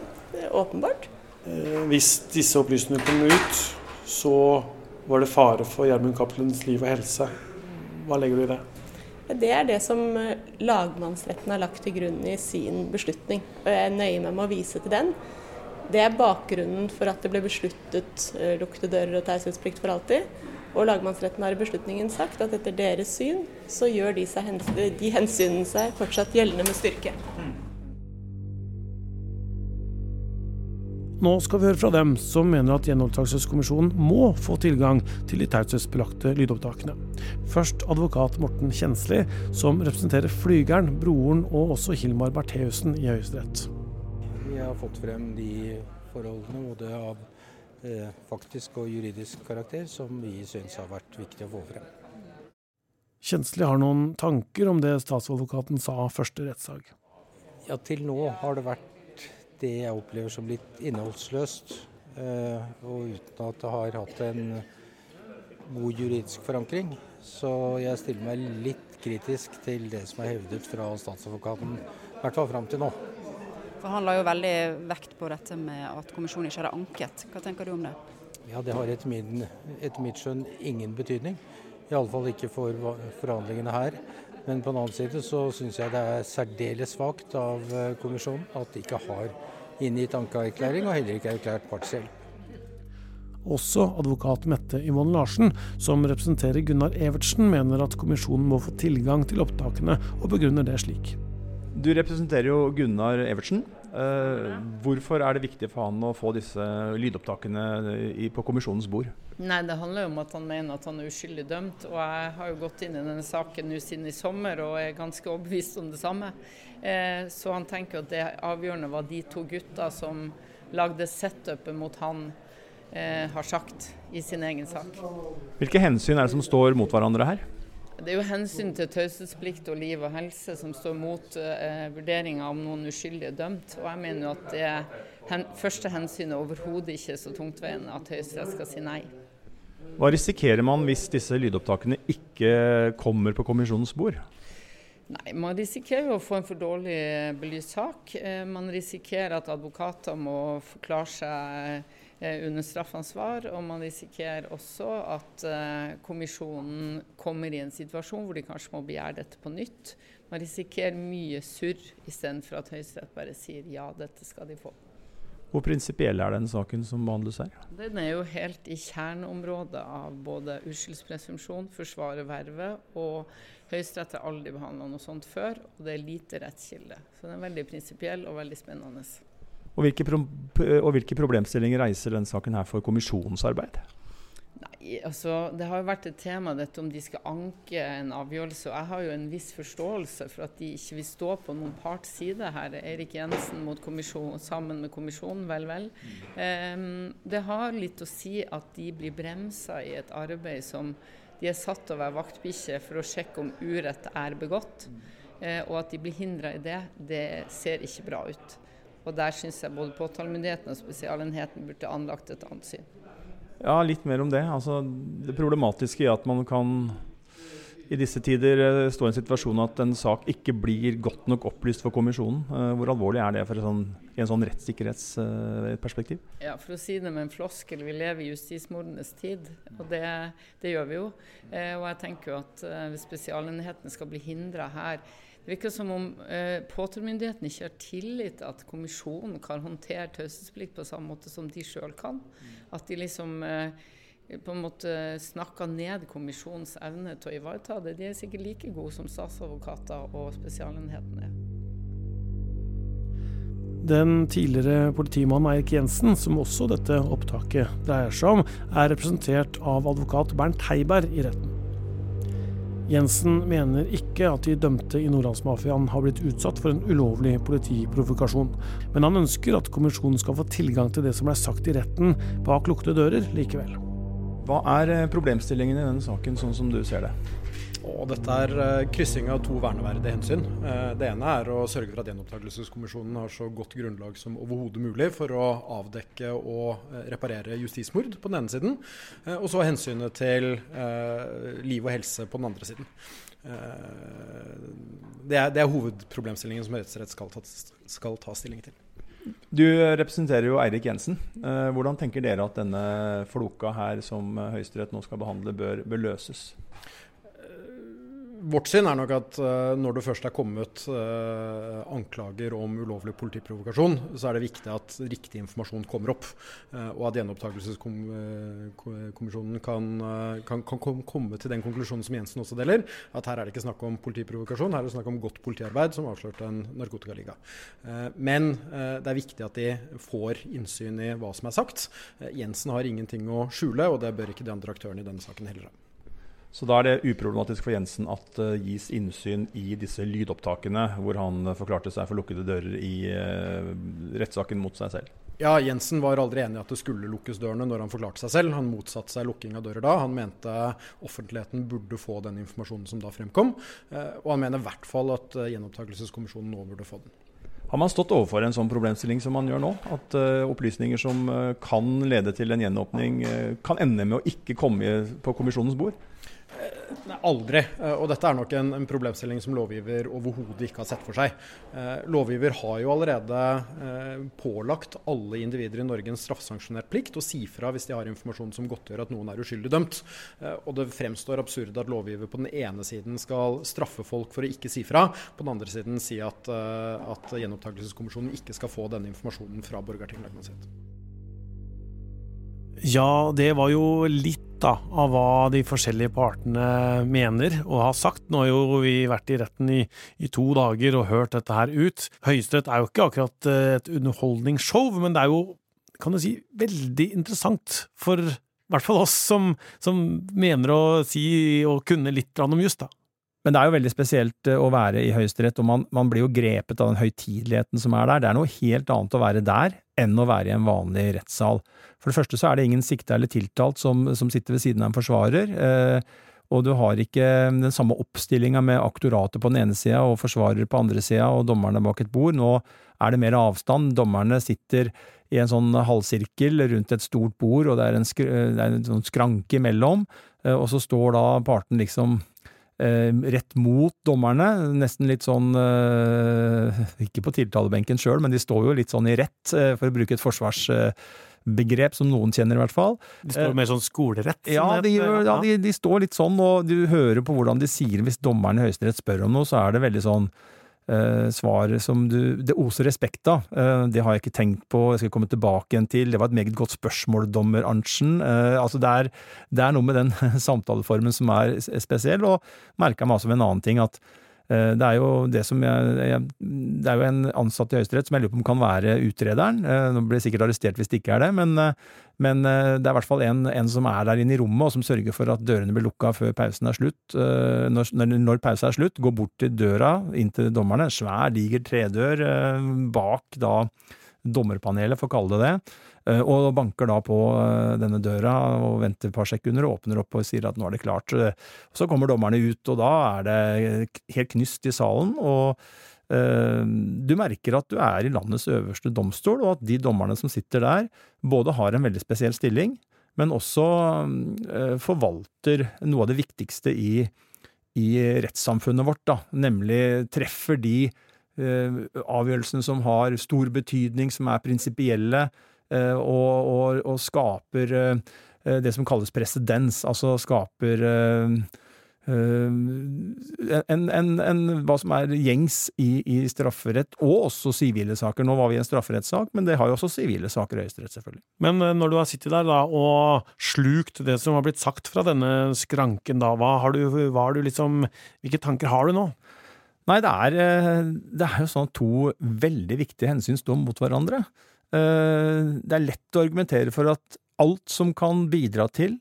Åpenbart. Eh, hvis disse opplysningene kom ut, så var det fare for Gjermund Cappelens liv og helse. Hva legger du i det? Det er det som eh, lagmannsretten har lagt til grunn i sin beslutning. Og jeg nøyer meg med å vise til den. Det er bakgrunnen for at det ble besluttet lukte dører og taushetsplikt for alltid. Og lagmannsretten har i beslutningen sagt at etter deres syn så gjør de, hens de hensynene seg fortsatt gjeldende med styrke. Nå skal vi høre fra dem som mener at Gjenopptakelseskommisjonen må få tilgang til de taushetsbelagte lydopptakene. Først advokat Morten Kjensli, som representerer Flygeren, broren og også Hilmar Bertheussen i Høyesterett. Vi har fått frem de forholdene både av eh, faktisk og juridisk karakter som vi syns har vært viktig å få frem. Kjensli har noen tanker om det statsadvokaten sa første rettssak. Ja, til nå har det vært det jeg opplever som litt innholdsløst. Eh, og uten at det har hatt en god juridisk forankring. Så jeg stiller meg litt kritisk til det som er hevdet fra statsadvokaten, i hvert fall fram til nå. For Han la jo veldig vekt på dette med at kommisjonen ikke hadde anket. Hva tenker du om det? Ja, Det har etter, min, etter mitt skjønn ingen betydning. Iallfall ikke for forhandlingene her. Men på den annen side så syns jeg det er særdeles svakt av eh, kommisjonen at de ikke har inngitt ankeerklæring, og heller ikke erklært partshjelp. Også advokat Mette Yvonne Larsen, som representerer Gunnar Evertsen, mener at kommisjonen må få tilgang til opptakene, og begrunner det slik. Du representerer jo Gunnar Evertsen. Eh, hvorfor er det viktig for han å få disse lydopptakene på kommisjonens bord? Nei, Det handler jo om at han mener at han er uskyldig dømt. og Jeg har jo gått inn i denne saken nå siden i sommer og er ganske overbevist om det samme. Uh, så han tenker at det avgjørende var de to gutta som lagde setupet mot han, uh, har sagt i sin egen sak. Hvilke hensyn er det som står mot hverandre her? Det er jo hensyn til taushetsplikt og liv og helse som står mot eh, vurderinga om noen uskyldige er dømt. Og jeg mener jo at det hen, første hensynet overhodet ikke er så tungtveiende at Høyesterett skal si nei. Hva risikerer man hvis disse lydopptakene ikke kommer på kommisjonens bord? Nei, Man risikerer jo å få en for dårlig belyst sak. Eh, man risikerer at advokater må forklare seg Eh, under straffansvar. Og man risikerer også at eh, kommisjonen kommer i en situasjon hvor de kanskje må begjære dette på nytt. Man risikerer mye surr istedenfor at Høyesterett bare sier ja, dette skal de få. Hvor prinsipiell er den saken som behandles her? Den er jo helt i kjerneområdet av både uskyldspresumpsjon, forsvare vervet, og Høyesterett har aldri behandla noe sånt før, og det er lite rettskilde. Så den er veldig prinsipiell og veldig spennende. Og hvilke, pro og hvilke, problemstillinger reiser denne saken her for kommisjonens arbeid? Nei, altså Det har jo vært et tema dette om de skal anke en avgjørelse. og Jeg har jo en viss forståelse for at de ikke vil stå på noen parts side her. Eirik Jensen mot sammen med kommisjonen, vel, vel. Um, det har litt å si at de blir bremsa i et arbeid som de er satt til å være vaktbikkje for å sjekke om urett er begått. Uh, og at de blir hindra i det, det ser ikke bra ut. Og der syns jeg både påtalemyndigheten og Spesialenheten burde anlagt et annet syn. Ja, litt mer om det. Altså, det problematiske i at man kan i disse tider eh, stå i en situasjon at en sak ikke blir godt nok opplyst for kommisjonen. Eh, hvor alvorlig er det for sånn, i en sånn rettssikkerhetsperspektiv? Ja, For å si det med en floskel, vi lever i justismordenes tid. Og det, det, gjør vi jo. Eh, og jeg tenker jo at hvis Spesialenheten skal bli hindra her det virker som om eh, påtalemyndigheten ikke har tillit til at kommisjonen kan håndtere taushetsplikt på samme måte som de sjøl kan. At de liksom eh, på en måte snakker ned kommisjonens evne til å ivareta det. De er sikkert like gode som statsadvokater og Spesialenheten er. Den tidligere politimannen Eirik Jensen, som også dette opptaket dreier seg om, er representert av advokat Bernt Heiberg i retten. Jensen mener ikke at de dømte i Nordlandsmafiaen har blitt utsatt for en ulovlig politiprovokasjon, men han ønsker at kommisjonen skal få tilgang til det som ble sagt i retten bak lukkede dører likevel. Hva er eh, problemstillingen i denne saken, sånn som du ser det? Og dette er uh, kryssing av to verneverdige hensyn. Uh, det ene er å sørge for at Gjenopptakelseskommisjonen har så godt grunnlag som overhodet mulig for å avdekke og reparere justismord på den ene siden. og så hensynet til liv og helse på den andre siden. Det er, det, er, hovedproblemstillingen som Høyesterett skal, skal, ta stilling til. Du representerer jo Eirik Jensen. hvordan tenker dere at denne floka her som Høyesterett nå skal behandle, bør, bør løses? Vårt syn er nok at uh, når det først er kommet uh, anklager om ulovlig politiprovokasjon, så er det viktig at riktig informasjon kommer opp. Uh, og at gjenopptakelseskommisjonen kan, kan, kan, komme til den konklusjonen som Jensen også deler, at her er det ikke snakk om politiprovokasjon, her er det snakk om godt politiarbeid som avslørte en narkotikaliga. men det er viktig at de får innsyn i hva som er sagt. Jensen har ingenting å skjule, og det bør ikke de andre aktørene i denne saken heller ha. Så da er det uproblematisk for Jensen at det uh, gis innsyn i disse lydopptakene hvor han uh, forklarte seg for lukkede dører i uh, rettssaken mot seg selv? Ja, Jensen var aldri enig i at det skulle lukkes dørene når han forklarte seg selv. Han motsatte seg lukking av dører da. Han mente offentligheten burde få den informasjonen som da fremkom. Uh, og han mener i hvert fall at gjenopptakelseskommisjonen nå burde få den. Har man stått overfor en sånn problemstilling som man gjør nå? At opplysninger som kan lede til en gjenåpning, kan ende med å ikke komme på kommisjonens bord? Nei, aldri. Eh, og dette er nok en, en problemstilling som lovgiver overhodet ikke har sett for seg. Eh, lovgiver har jo allerede eh, pålagt alle individer i Norge en straffesanksjonert plikt å si fra hvis de har informasjon som godtgjør at noen er uskyldig dømt. Eh, og det fremstår absurd at lovgiver på den ene siden skal straffe folk for å ikke si fra, på den andre siden si at, eh, at gjenopptakelseskommisjonen ikke skal få denne informasjonen fra borgertinglagene sitt. Ja, det var jo litt da, av hva de forskjellige partene mener og har sagt. Nå har jo vi vært i retten i, i to dager og hørt dette her ut. Høyesterett er jo ikke akkurat eh, et underholdningsshow, men det er jo, kan du si, veldig interessant for i hvert fall oss som, som mener å si og kunne litt om juss, da. Men det er jo veldig spesielt eh, å være i Høyesterett, og man, man, blir jo grepet av den høytideligheten som er der. Det er noe helt annet å være der enn å være i en vanlig rettssal. For det første så er det ingen sikta eller tiltalt som, som, sitter ved siden av en forsvarer. Eh, og du har ikke den samme oppstillinga med aktoratet på den ene sida og forsvarer på andre sida og dommerne bak et bord. Nå er det mer avstand. Dommerne sitter i en sånn halvsirkel rundt et stort bord, og det er en, skr det er en sånn skranke imellom. Eh, og så står da parten liksom Eh, rett mot dommerne. Nesten litt sånn eh, [laughs] Ikke på tiltalebenken sjøl, men de står jo litt sånn i rett, eh, for å bruke et forsvarsbegrep som noen kjenner, i hvert fall. De står mer sånn skolerett? Ja, de, ja de, de, står litt sånn, og du hører på hvordan de sier Hvis dommeren i Høyesterett spør om noe, så er det veldig sånn eh, svar som du Det oser respekt av. Eh, det har jeg ikke tenkt på, jeg skal komme tilbake igjen til. Det var et meget godt spørsmål, dommer Arntzen. Eh, altså det er, det er, noe med den [laughs] samtaleformen som er spesiell, og merka meg også med en annen ting at det er jo det som jeg, Det er jo en ansatt i Høyesterett som jeg lurer på om kan være utrederen. Eh, nå blir jeg sikkert arrestert hvis det ikke er det, men, eh, men det er i hvert fall en, en, som er der inne i rommet, og som sørger for at dørene blir lukka før pausen er slutt. Når, når pausen er slutt, går bort til døra inn til dommerne. Svær, diger tredør bak da dommerpanelet, for å kalle det det. Eh, og banker da på eh, denne døra og venter et par sekunder og åpner opp og sier at nå er det klart. Så kommer dommerne ut, og da er det helt knyst i salen. og eh, du merker at du er i landets øverste domstol, og at de dommerne som sitter der, både har en veldig spesiell stilling, men også forvalter noe av det viktigste i, i rettssamfunnet vårt, da, nemlig treffer de avgjørelsene som har stor betydning, som er prinsipielle, Eh, og, og, og skaper eh, eh, det som kalles presedens, altså skaper en, en, en, hva som er gjengs i, i, strafferett, og også sivile saker. Nå var vi i en strafferettssak, men det har jo også sivile saker i Høyesterett, selvfølgelig. Men når du har sittet der da og slukt det som har blitt sagt fra denne skranken, da, hva har du, hva har du liksom Hvilke tanker har du nå? Nei, det er, det er jo sånn at to veldig viktige hensyn står mot hverandre. Eh, det er lett å argumentere for at alt som kan bidra til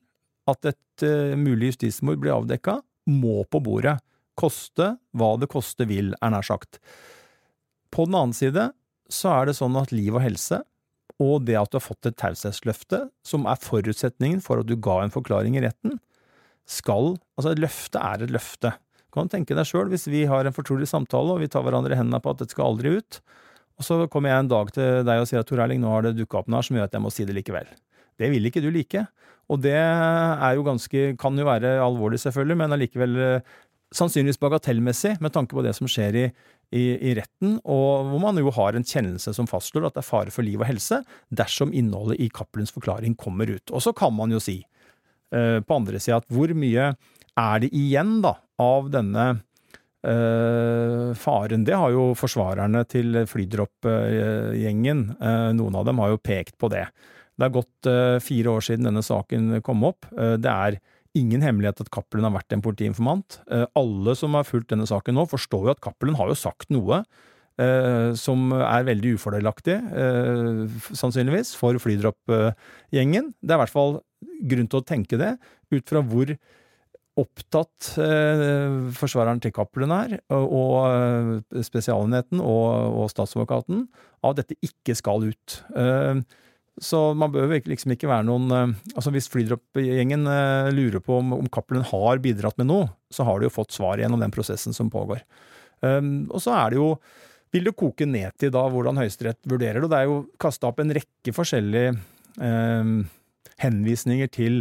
at et eh, mulig justismord blir avdekka, må på bordet. Koste hva det koste vil, er nær sagt. På den annen side så er det sånn at liv og helse, og det at du har fått et taushetsløfte, som er forutsetningen for at du ga en forklaring i retten, skal Altså, et løfte er et løfte. Du kan tenke deg sjøl, hvis vi har en fortrolig samtale, og vi tar hverandre i hendene på at dette skal aldri ut, og så kommer jeg en dag til deg og sier at Tor Erling, nå har det dukka opp noe her som gjør at jeg må si det likevel. Det vil ikke du like. Og det er jo ganske, kan jo være alvorlig, selvfølgelig, men allikevel eh, sannsynligvis bagatellmessig med tanke på det som skjer i, i, i, retten, og hvor man jo har en kjennelse som fastslår at det er fare for liv og helse dersom innholdet i Cappelens forklaring kommer ut. Og så kan man jo si, uh, på andre sida, at hvor mye er det igjen, da, av denne faren, det har jo forsvarerne til flydroppgjengen, uh, noen av dem har jo pekt på det. Det er gått uh, fire år siden denne saken kom opp. det er ingen hemmelighet at Cappelen har vært en politiinformant. alle som har fulgt denne saken nå, forstår jo at Cappelen har jo sagt noe som er veldig ufordelaktig, sannsynligvis, for flydroppgjengen. Det er i hvert fall grunn til å tenke det, ut fra hvor opptatt eh, forsvareren til Cappelen er, og og Spesialenheten og, og statsadvokaten, av at dette ikke skal ut. Eh, så man bør liksom ikke være noen eh, Altså Hvis flydroppgjengen eh, lurer på om, om Cappelen har bidratt med noe, så har de jo fått svar gjennom den prosessen som pågår. Eh, og så er det jo vil det koke ned til da hvordan Høyesterett vurderer det. og Det er jo kasta opp en rekke forskjellige henvisninger til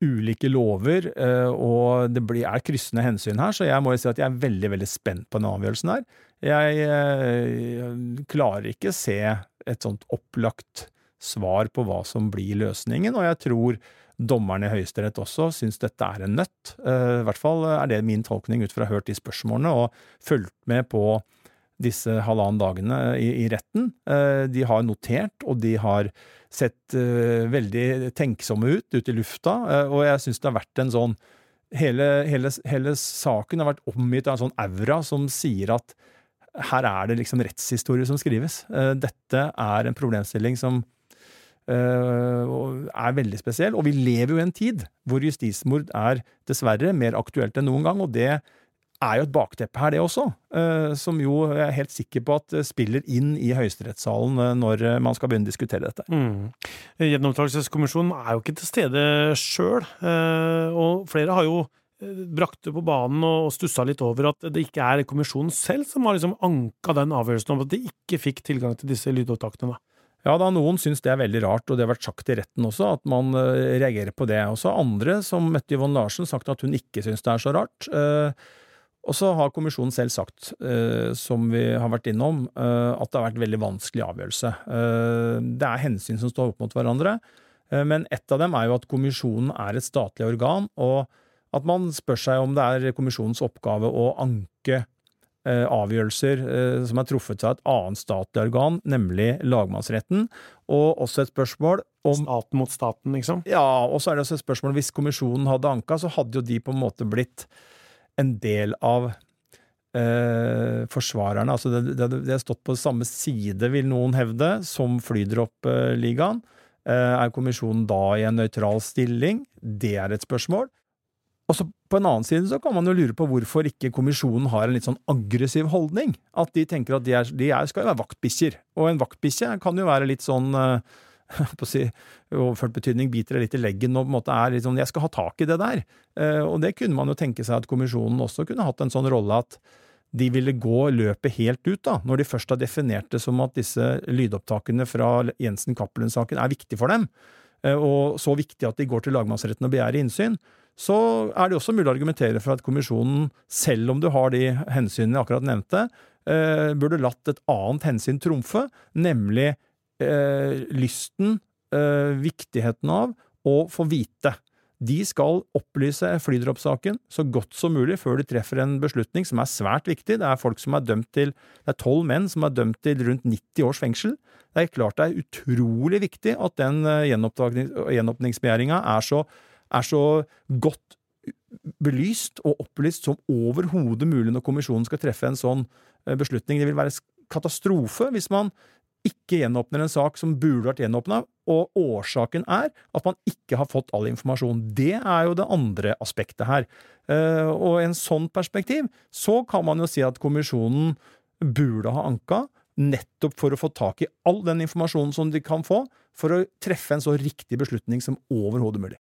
ulike lover, eh, og det er kryssende hensyn her, så jeg må jo si at jeg er veldig, veldig spent på den avgjørelsen her. Jeg, eh, klarer ikke se et sånt opplagt svar på hva som blir løsningen, og jeg tror dommerne i Høyesterett også syns dette er en nøtt. Eh, I hvert fall er det min tolkning ut fra hørt de spørsmålene og fulgt med på disse halvannen dagene i, i retten. De har notert, og de har sett uh, veldig tenksomme ut ute i lufta, uh, og jeg syns det har vært en sånn hele, hele, hele, saken har vært omgitt av en sånn aura som sier at her er det liksom rettshistorie som skrives. Dette er en problemstilling som er veldig spesiell, og vi lever jo i en tid hvor justismord er dessverre mer aktuelt enn noen gang, og det er jo et bakteppe her, det også, eh, som jo jeg er helt sikker på at spiller inn i høyesterettssalen eh, når man skal begynne å diskutere dette. Mm. Gjenopptakelseskommisjonen er jo ikke til stede sjøl, eh, og flere har jo brakt det på banen og stussa litt over at det ikke er kommisjonen selv som har liksom anka den avgjørelsen om at de ikke fikk tilgang til disse lydopptakene. Ja, da noen syns det er veldig rart, og det har vært sagt i retten også, at man reagerer på det. Også andre, som møtte Yvonne Larsen, sagt at hun ikke syns det er så rart. Og så har kommisjonen selv sagt, eh, som vi har vært innom, eh, at det har vært veldig vanskelig avgjørelse. Eh, det er hensyn som står opp mot hverandre, eh, men ett av dem er jo at kommisjonen er et statlig organ, og at man spør seg om det er kommisjonens oppgave å anke eh, avgjørelser eh, som er truffet av et annet statlig organ, nemlig lagmannsretten, og også et spørsmål om Staten mot staten, liksom? Ja, og så er det også et spørsmål hvis kommisjonen hadde anka, så hadde jo de på en måte blitt en del av eh, forsvarerne. Altså det, det, det har stått på samme side, vil noen hevde, som flydroppligaen. Eh, er kommisjonen da i en nøytral stilling? Det er et spørsmål. Og så På en annen side så kan man jo lure på hvorfor ikke kommisjonen har en litt sånn aggressiv holdning. At de tenker at de, er, de er, skal jo være vaktbikkjer. Og en vaktbikkje kan jo være litt sånn eh, [laughs] på å si, overført betydning biter det litt i leggen og på en måte er sånn 'jeg skal ha tak i det der'. Eh, og det kunne man jo tenke seg at kommisjonen også kunne hatt en sånn rolle at de ville gå løpet helt ut, da, når de først har definert det som at disse lydopptakene fra Jensen-Cappelen-saken er viktig for dem, eh, og så viktig at de går til lagmannsretten og begjærer innsyn, så er det også mulig å argumentere for at kommisjonen, selv om du har de hensynene jeg akkurat nevnte, eh, burde latt et annet hensyn trumfe, nemlig eh, lysten, eh, viktigheten av å få vite. De skal opplyse flydroppsaken så godt som mulig før de treffer en beslutning som er svært viktig. Det er folk som er dømt til Det er tolv menn som er dømt til rundt 90 års fengsel. Det er klart det er utrolig viktig at den eh, gjenåpningsbegjæringa er, så, er så godt belyst og opplyst som overhodet mulig når kommisjonen skal treffe en sånn eh, beslutning. Det vil være katastrofe hvis man ikke gjenåpner en sak som burde vært gjenåpna, og årsaken er at man ikke har fått all informasjon. Det er jo det andre aspektet her. Eh, og i en sånn perspektiv så kan man jo si at kommisjonen burde ha anka, nettopp for å få tak i all den informasjonen som de kan få, for å treffe en så riktig beslutning som overhodet mulig.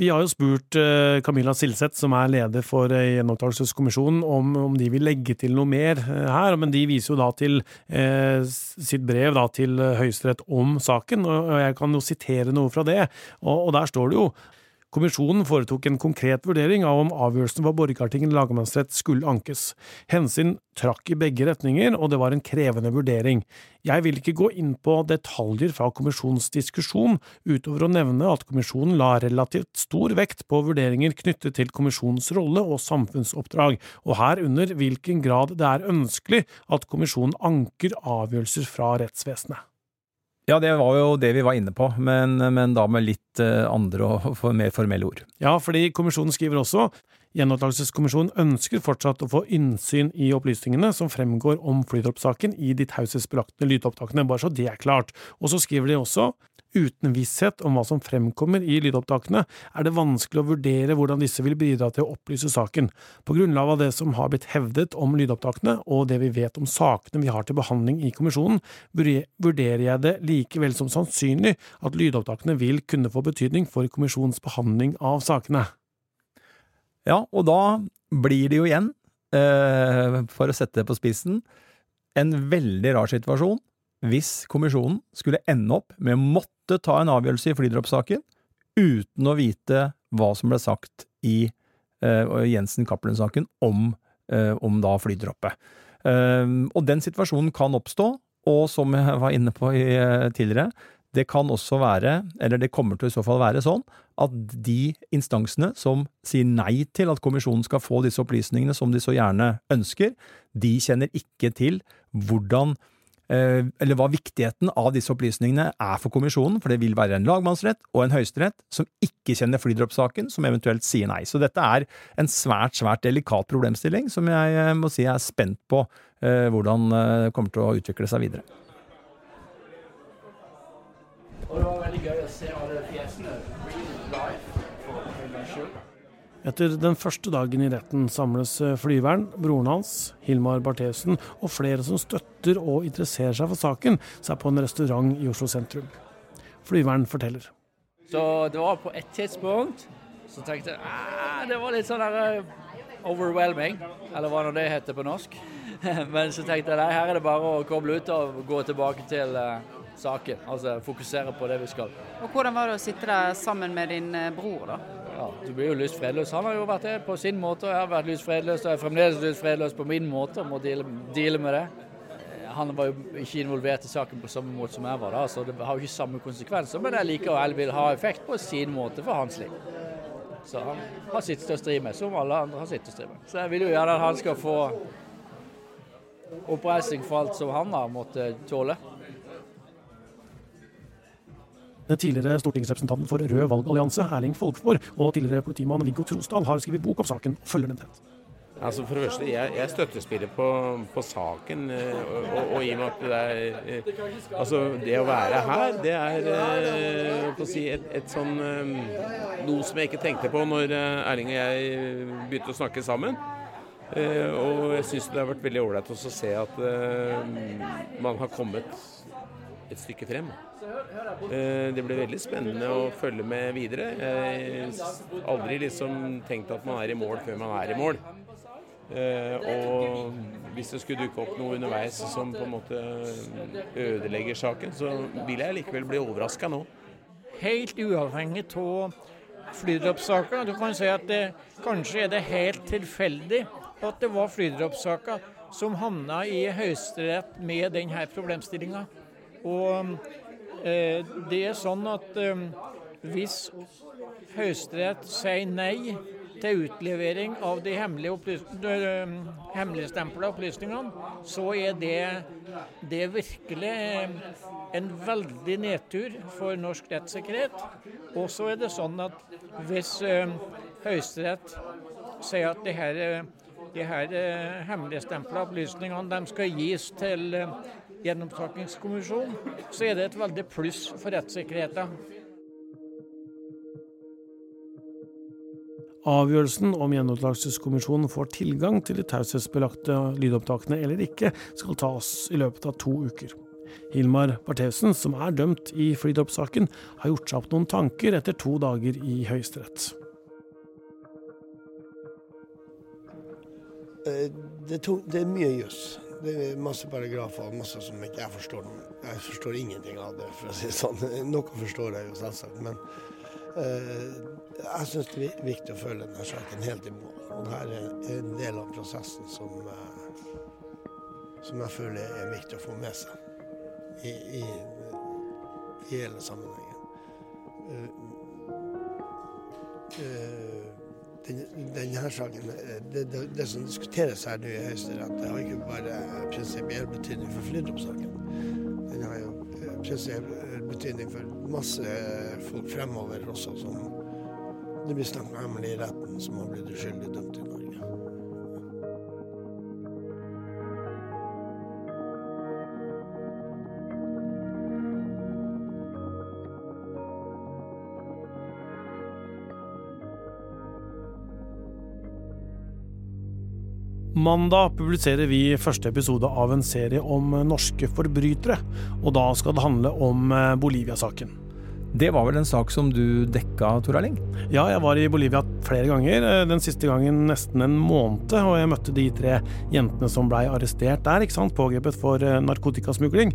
Vi har jo spurt eh, Camilla Silseth, som er leder for eh, Gjenopptakelseskommisjonen, om, om de vil legge til noe mer eh, her, men de viser jo da til eh, sitt brev da, til Høyesterett om saken, og jeg kan jo sitere noe fra det. Og, og der står det jo Kommisjonen foretok en konkret vurdering av om avgjørelsen fra Borgarting lagmannsrett skulle ankes. Hensyn trakk i begge retninger, og det var en krevende vurdering. Jeg vil ikke gå inn på detaljer fra kommisjonens diskusjon, utover å nevne at kommisjonen la relativt stor vekt på vurderinger knyttet til kommisjonens rolle og samfunnsoppdrag, og herunder hvilken grad det er ønskelig at kommisjonen anker avgjørelser fra rettsvesenet. Ja, det var jo det vi var inne på, men, men da med litt eh, andre og mer formelle ord. Ja, fordi kommisjonen skriver også Gjenopptakelseskommisjonen ønsker fortsatt å få innsyn i opplysningene som fremgår om flytropsaken i de taushetsbelagte lydopptakene, bare så det er klart. Og så skriver de også Uten visshet om hva som fremkommer i lydopptakene, er det vanskelig å vurdere hvordan disse vil bidra til å opplyse saken. På grunnlag av det som har blitt hevdet om lydopptakene, og det vi vet om sakene vi har til behandling i kommisjonen, vurderer jeg det likevel som sannsynlig at lydopptakene vil kunne få betydning for kommisjonens behandling av sakene. Ja, og da blir det jo igjen, eh, for å sette det på spissen, en veldig rar situasjon hvis kommisjonen skulle ende opp med å måtte ta en avgjørelse i flydroppsaken uten å vite hva som ble sagt i uh, Jensen-Cappelen-saken om, uh, om, da flydroppet. Uh, og den situasjonen kan oppstå, og som jeg var inne på i, tidligere, det kan også være, eller det kommer til å i så fall være sånn, at de instansene som sier nei til at kommisjonen skal få disse opplysningene som de så gjerne ønsker, de kjenner ikke til hvordan Eh, eller hva viktigheten av disse opplysningene er for kommisjonen, for det vil være en lagmannsrett og en høyesterett som ikke kjenner flydroppsaken, som eventuelt sier nei. Så dette er en svært, svært delikat problemstilling som jeg eh, må si jeg er spent på eh, hvordan kommer til å utvikle seg videre. Og det var veldig gøy å se alle fjesene live for skyld. Etter den første dagen i retten samles flyvern, flyveren, broren hans, Hilmar Bartheussen og flere som støtter og interesserer seg for saken, seg på en restaurant i Oslo sentrum. Flyveren forteller. Så det var på et tidspunkt så tenkte jeg ah, det var litt sånn der uh, overwhelming, eller hva nå det heter på norsk. [laughs] Men så tenkte jeg nei, her er det bare å koble ut og gå tilbake til uh, saken. Altså fokusere på det vi skal. Og Hvordan var det å sitte der sammen med din bror, da? Ja, du blir jo lyst fredløs. Han har jo vært det på sin måte, og jeg har vært lyst fredløs, og jeg er fremdeles lyst fredløs på min måte, og må deale, deale, med det. Han var jo ikke involvert i saken på samme måte som jeg var, da, så det har jo ikke samme konsekvenser. Men jeg liker og jeg vil ha effekt på sin måte for hans liv. Så han har sitt å stri med, som alle andre har sitt å stri med. Så jeg vil jo gjerne at han skal få oppreisning for alt som han har måttet tåle. Tidligere stortingsrepresentanten for Rød valgallianse, Erling Folkvord, og tidligere politimann Viggo Trosdal har skrevet bok om saken og følger den tett. Altså for det første, Jeg, jeg støttespiller på, på saken, eh, og, og, i og med at det er eh, Altså, det å være her, det er å si, et, et, sånn Noe som jeg ikke tenkte på når Erling og jeg begynte å snakke sammen. Og jeg syns det har vært veldig ålreit å se at man har kommet et stykke frem. Eh, det blir veldig spennende å følge med videre. Jeg har aldri liksom tenkt at man er i mål før man er i mål. Eh, og hvis det skulle dukke opp noe underveis som på en måte ødelegger saken, så vil jeg likevel bli overraska nå. Helt uavhengig av flydroppsaka. Du kan si at det, kanskje er det helt tilfeldig at det var flydroppsaka som havna i Høyesterett med denne problemstillinga. Og eh, det er sånn at eh, hvis Høyesterett sier nei til utlevering av de eh, hemmeligstempla opplysningene, så er det, det virkelig en veldig nedtur for norsk rettssikkerhet. Og så er det sånn at hvis Høyesterett sier at de her, de her hemmeligstempla opplysningene de skal gis til gjenopptakingskommisjon, så er det et veldig pluss for rettssikkerheten. Avgjørelsen om gjenopptakelseskommisjonen får tilgang til de taushetsbelagte lydopptakene eller ikke, skal tas i løpet av to uker. Hilmar Bartheussen, som er dømt i flydroppsaken, har gjort seg opp noen tanker etter to dager i Høyesterett. Eh, det, er mye juss. Det er masse paragrafer og masse som ikke jeg forstår. Jeg forstår ingenting av det, for å si det sånn. Noe forstår jeg jo selvsagt, men Jeg syns det er viktig å følge denne saken helt i mål. Og dette er en del av prosessen som, som jeg føler er viktig å få med seg i, i, i hele sammenhengen. Den, denne saken, det, det, det, som diskuteres her nå i Høyesterett, har ikke bare prinsipiell betydning for Flydrup-saken. Den har jo prinsipiell betydning for masse folk fremover også, som det blir snakket om i retten, som har blitt uskyldig dømt i Norge. Mandag publiserer vi første episode av en serie om norske forbrytere, og da skal det handle om Bolivia-saken. Det var vel en sak som du dekka, Tor Erling? Ja, jeg var i Bolivia flere ganger. Den siste gangen nesten en måned, og jeg møtte de tre jentene som blei arrestert der, ikke sant, pågrepet for narkotikasmugling.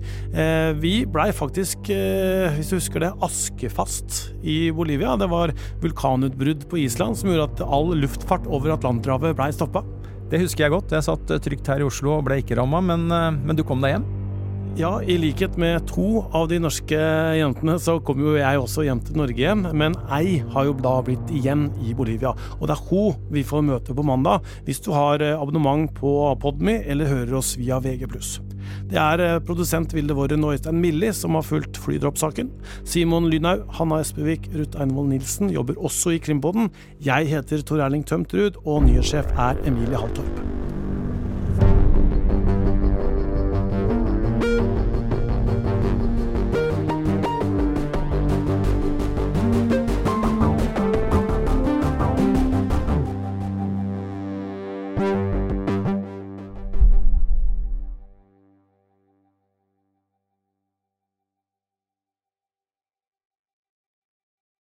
Vi blei faktisk, hvis du husker det, askefast i Bolivia. Det var vulkanutbrudd på Island som gjorde at all luftfart over Atlanterhavet blei stoppa. Det husker jeg godt. Jeg satt trygt her i Oslo og ble ikke ramma, men, men du kom deg hjem? Ja, i likhet med to av de norske jentene, så kom jo jeg også hjem til Norge igjen. Men ei har jo da blitt igjen i Bolivia. Og det er hun vi får møte på mandag, hvis du har abonnement på Podmy eller hører oss via VG+. Det er produsent Vilde Våren og Øystein Milli som har fulgt flydroppsaken. Simon Lynhaug, Hanna Espevik, Ruth Einvold Nilsen jobber også i Krimpodden. Jeg heter Tor Erling Tømtrud, og nyhetssjef er Emilie Halltorp.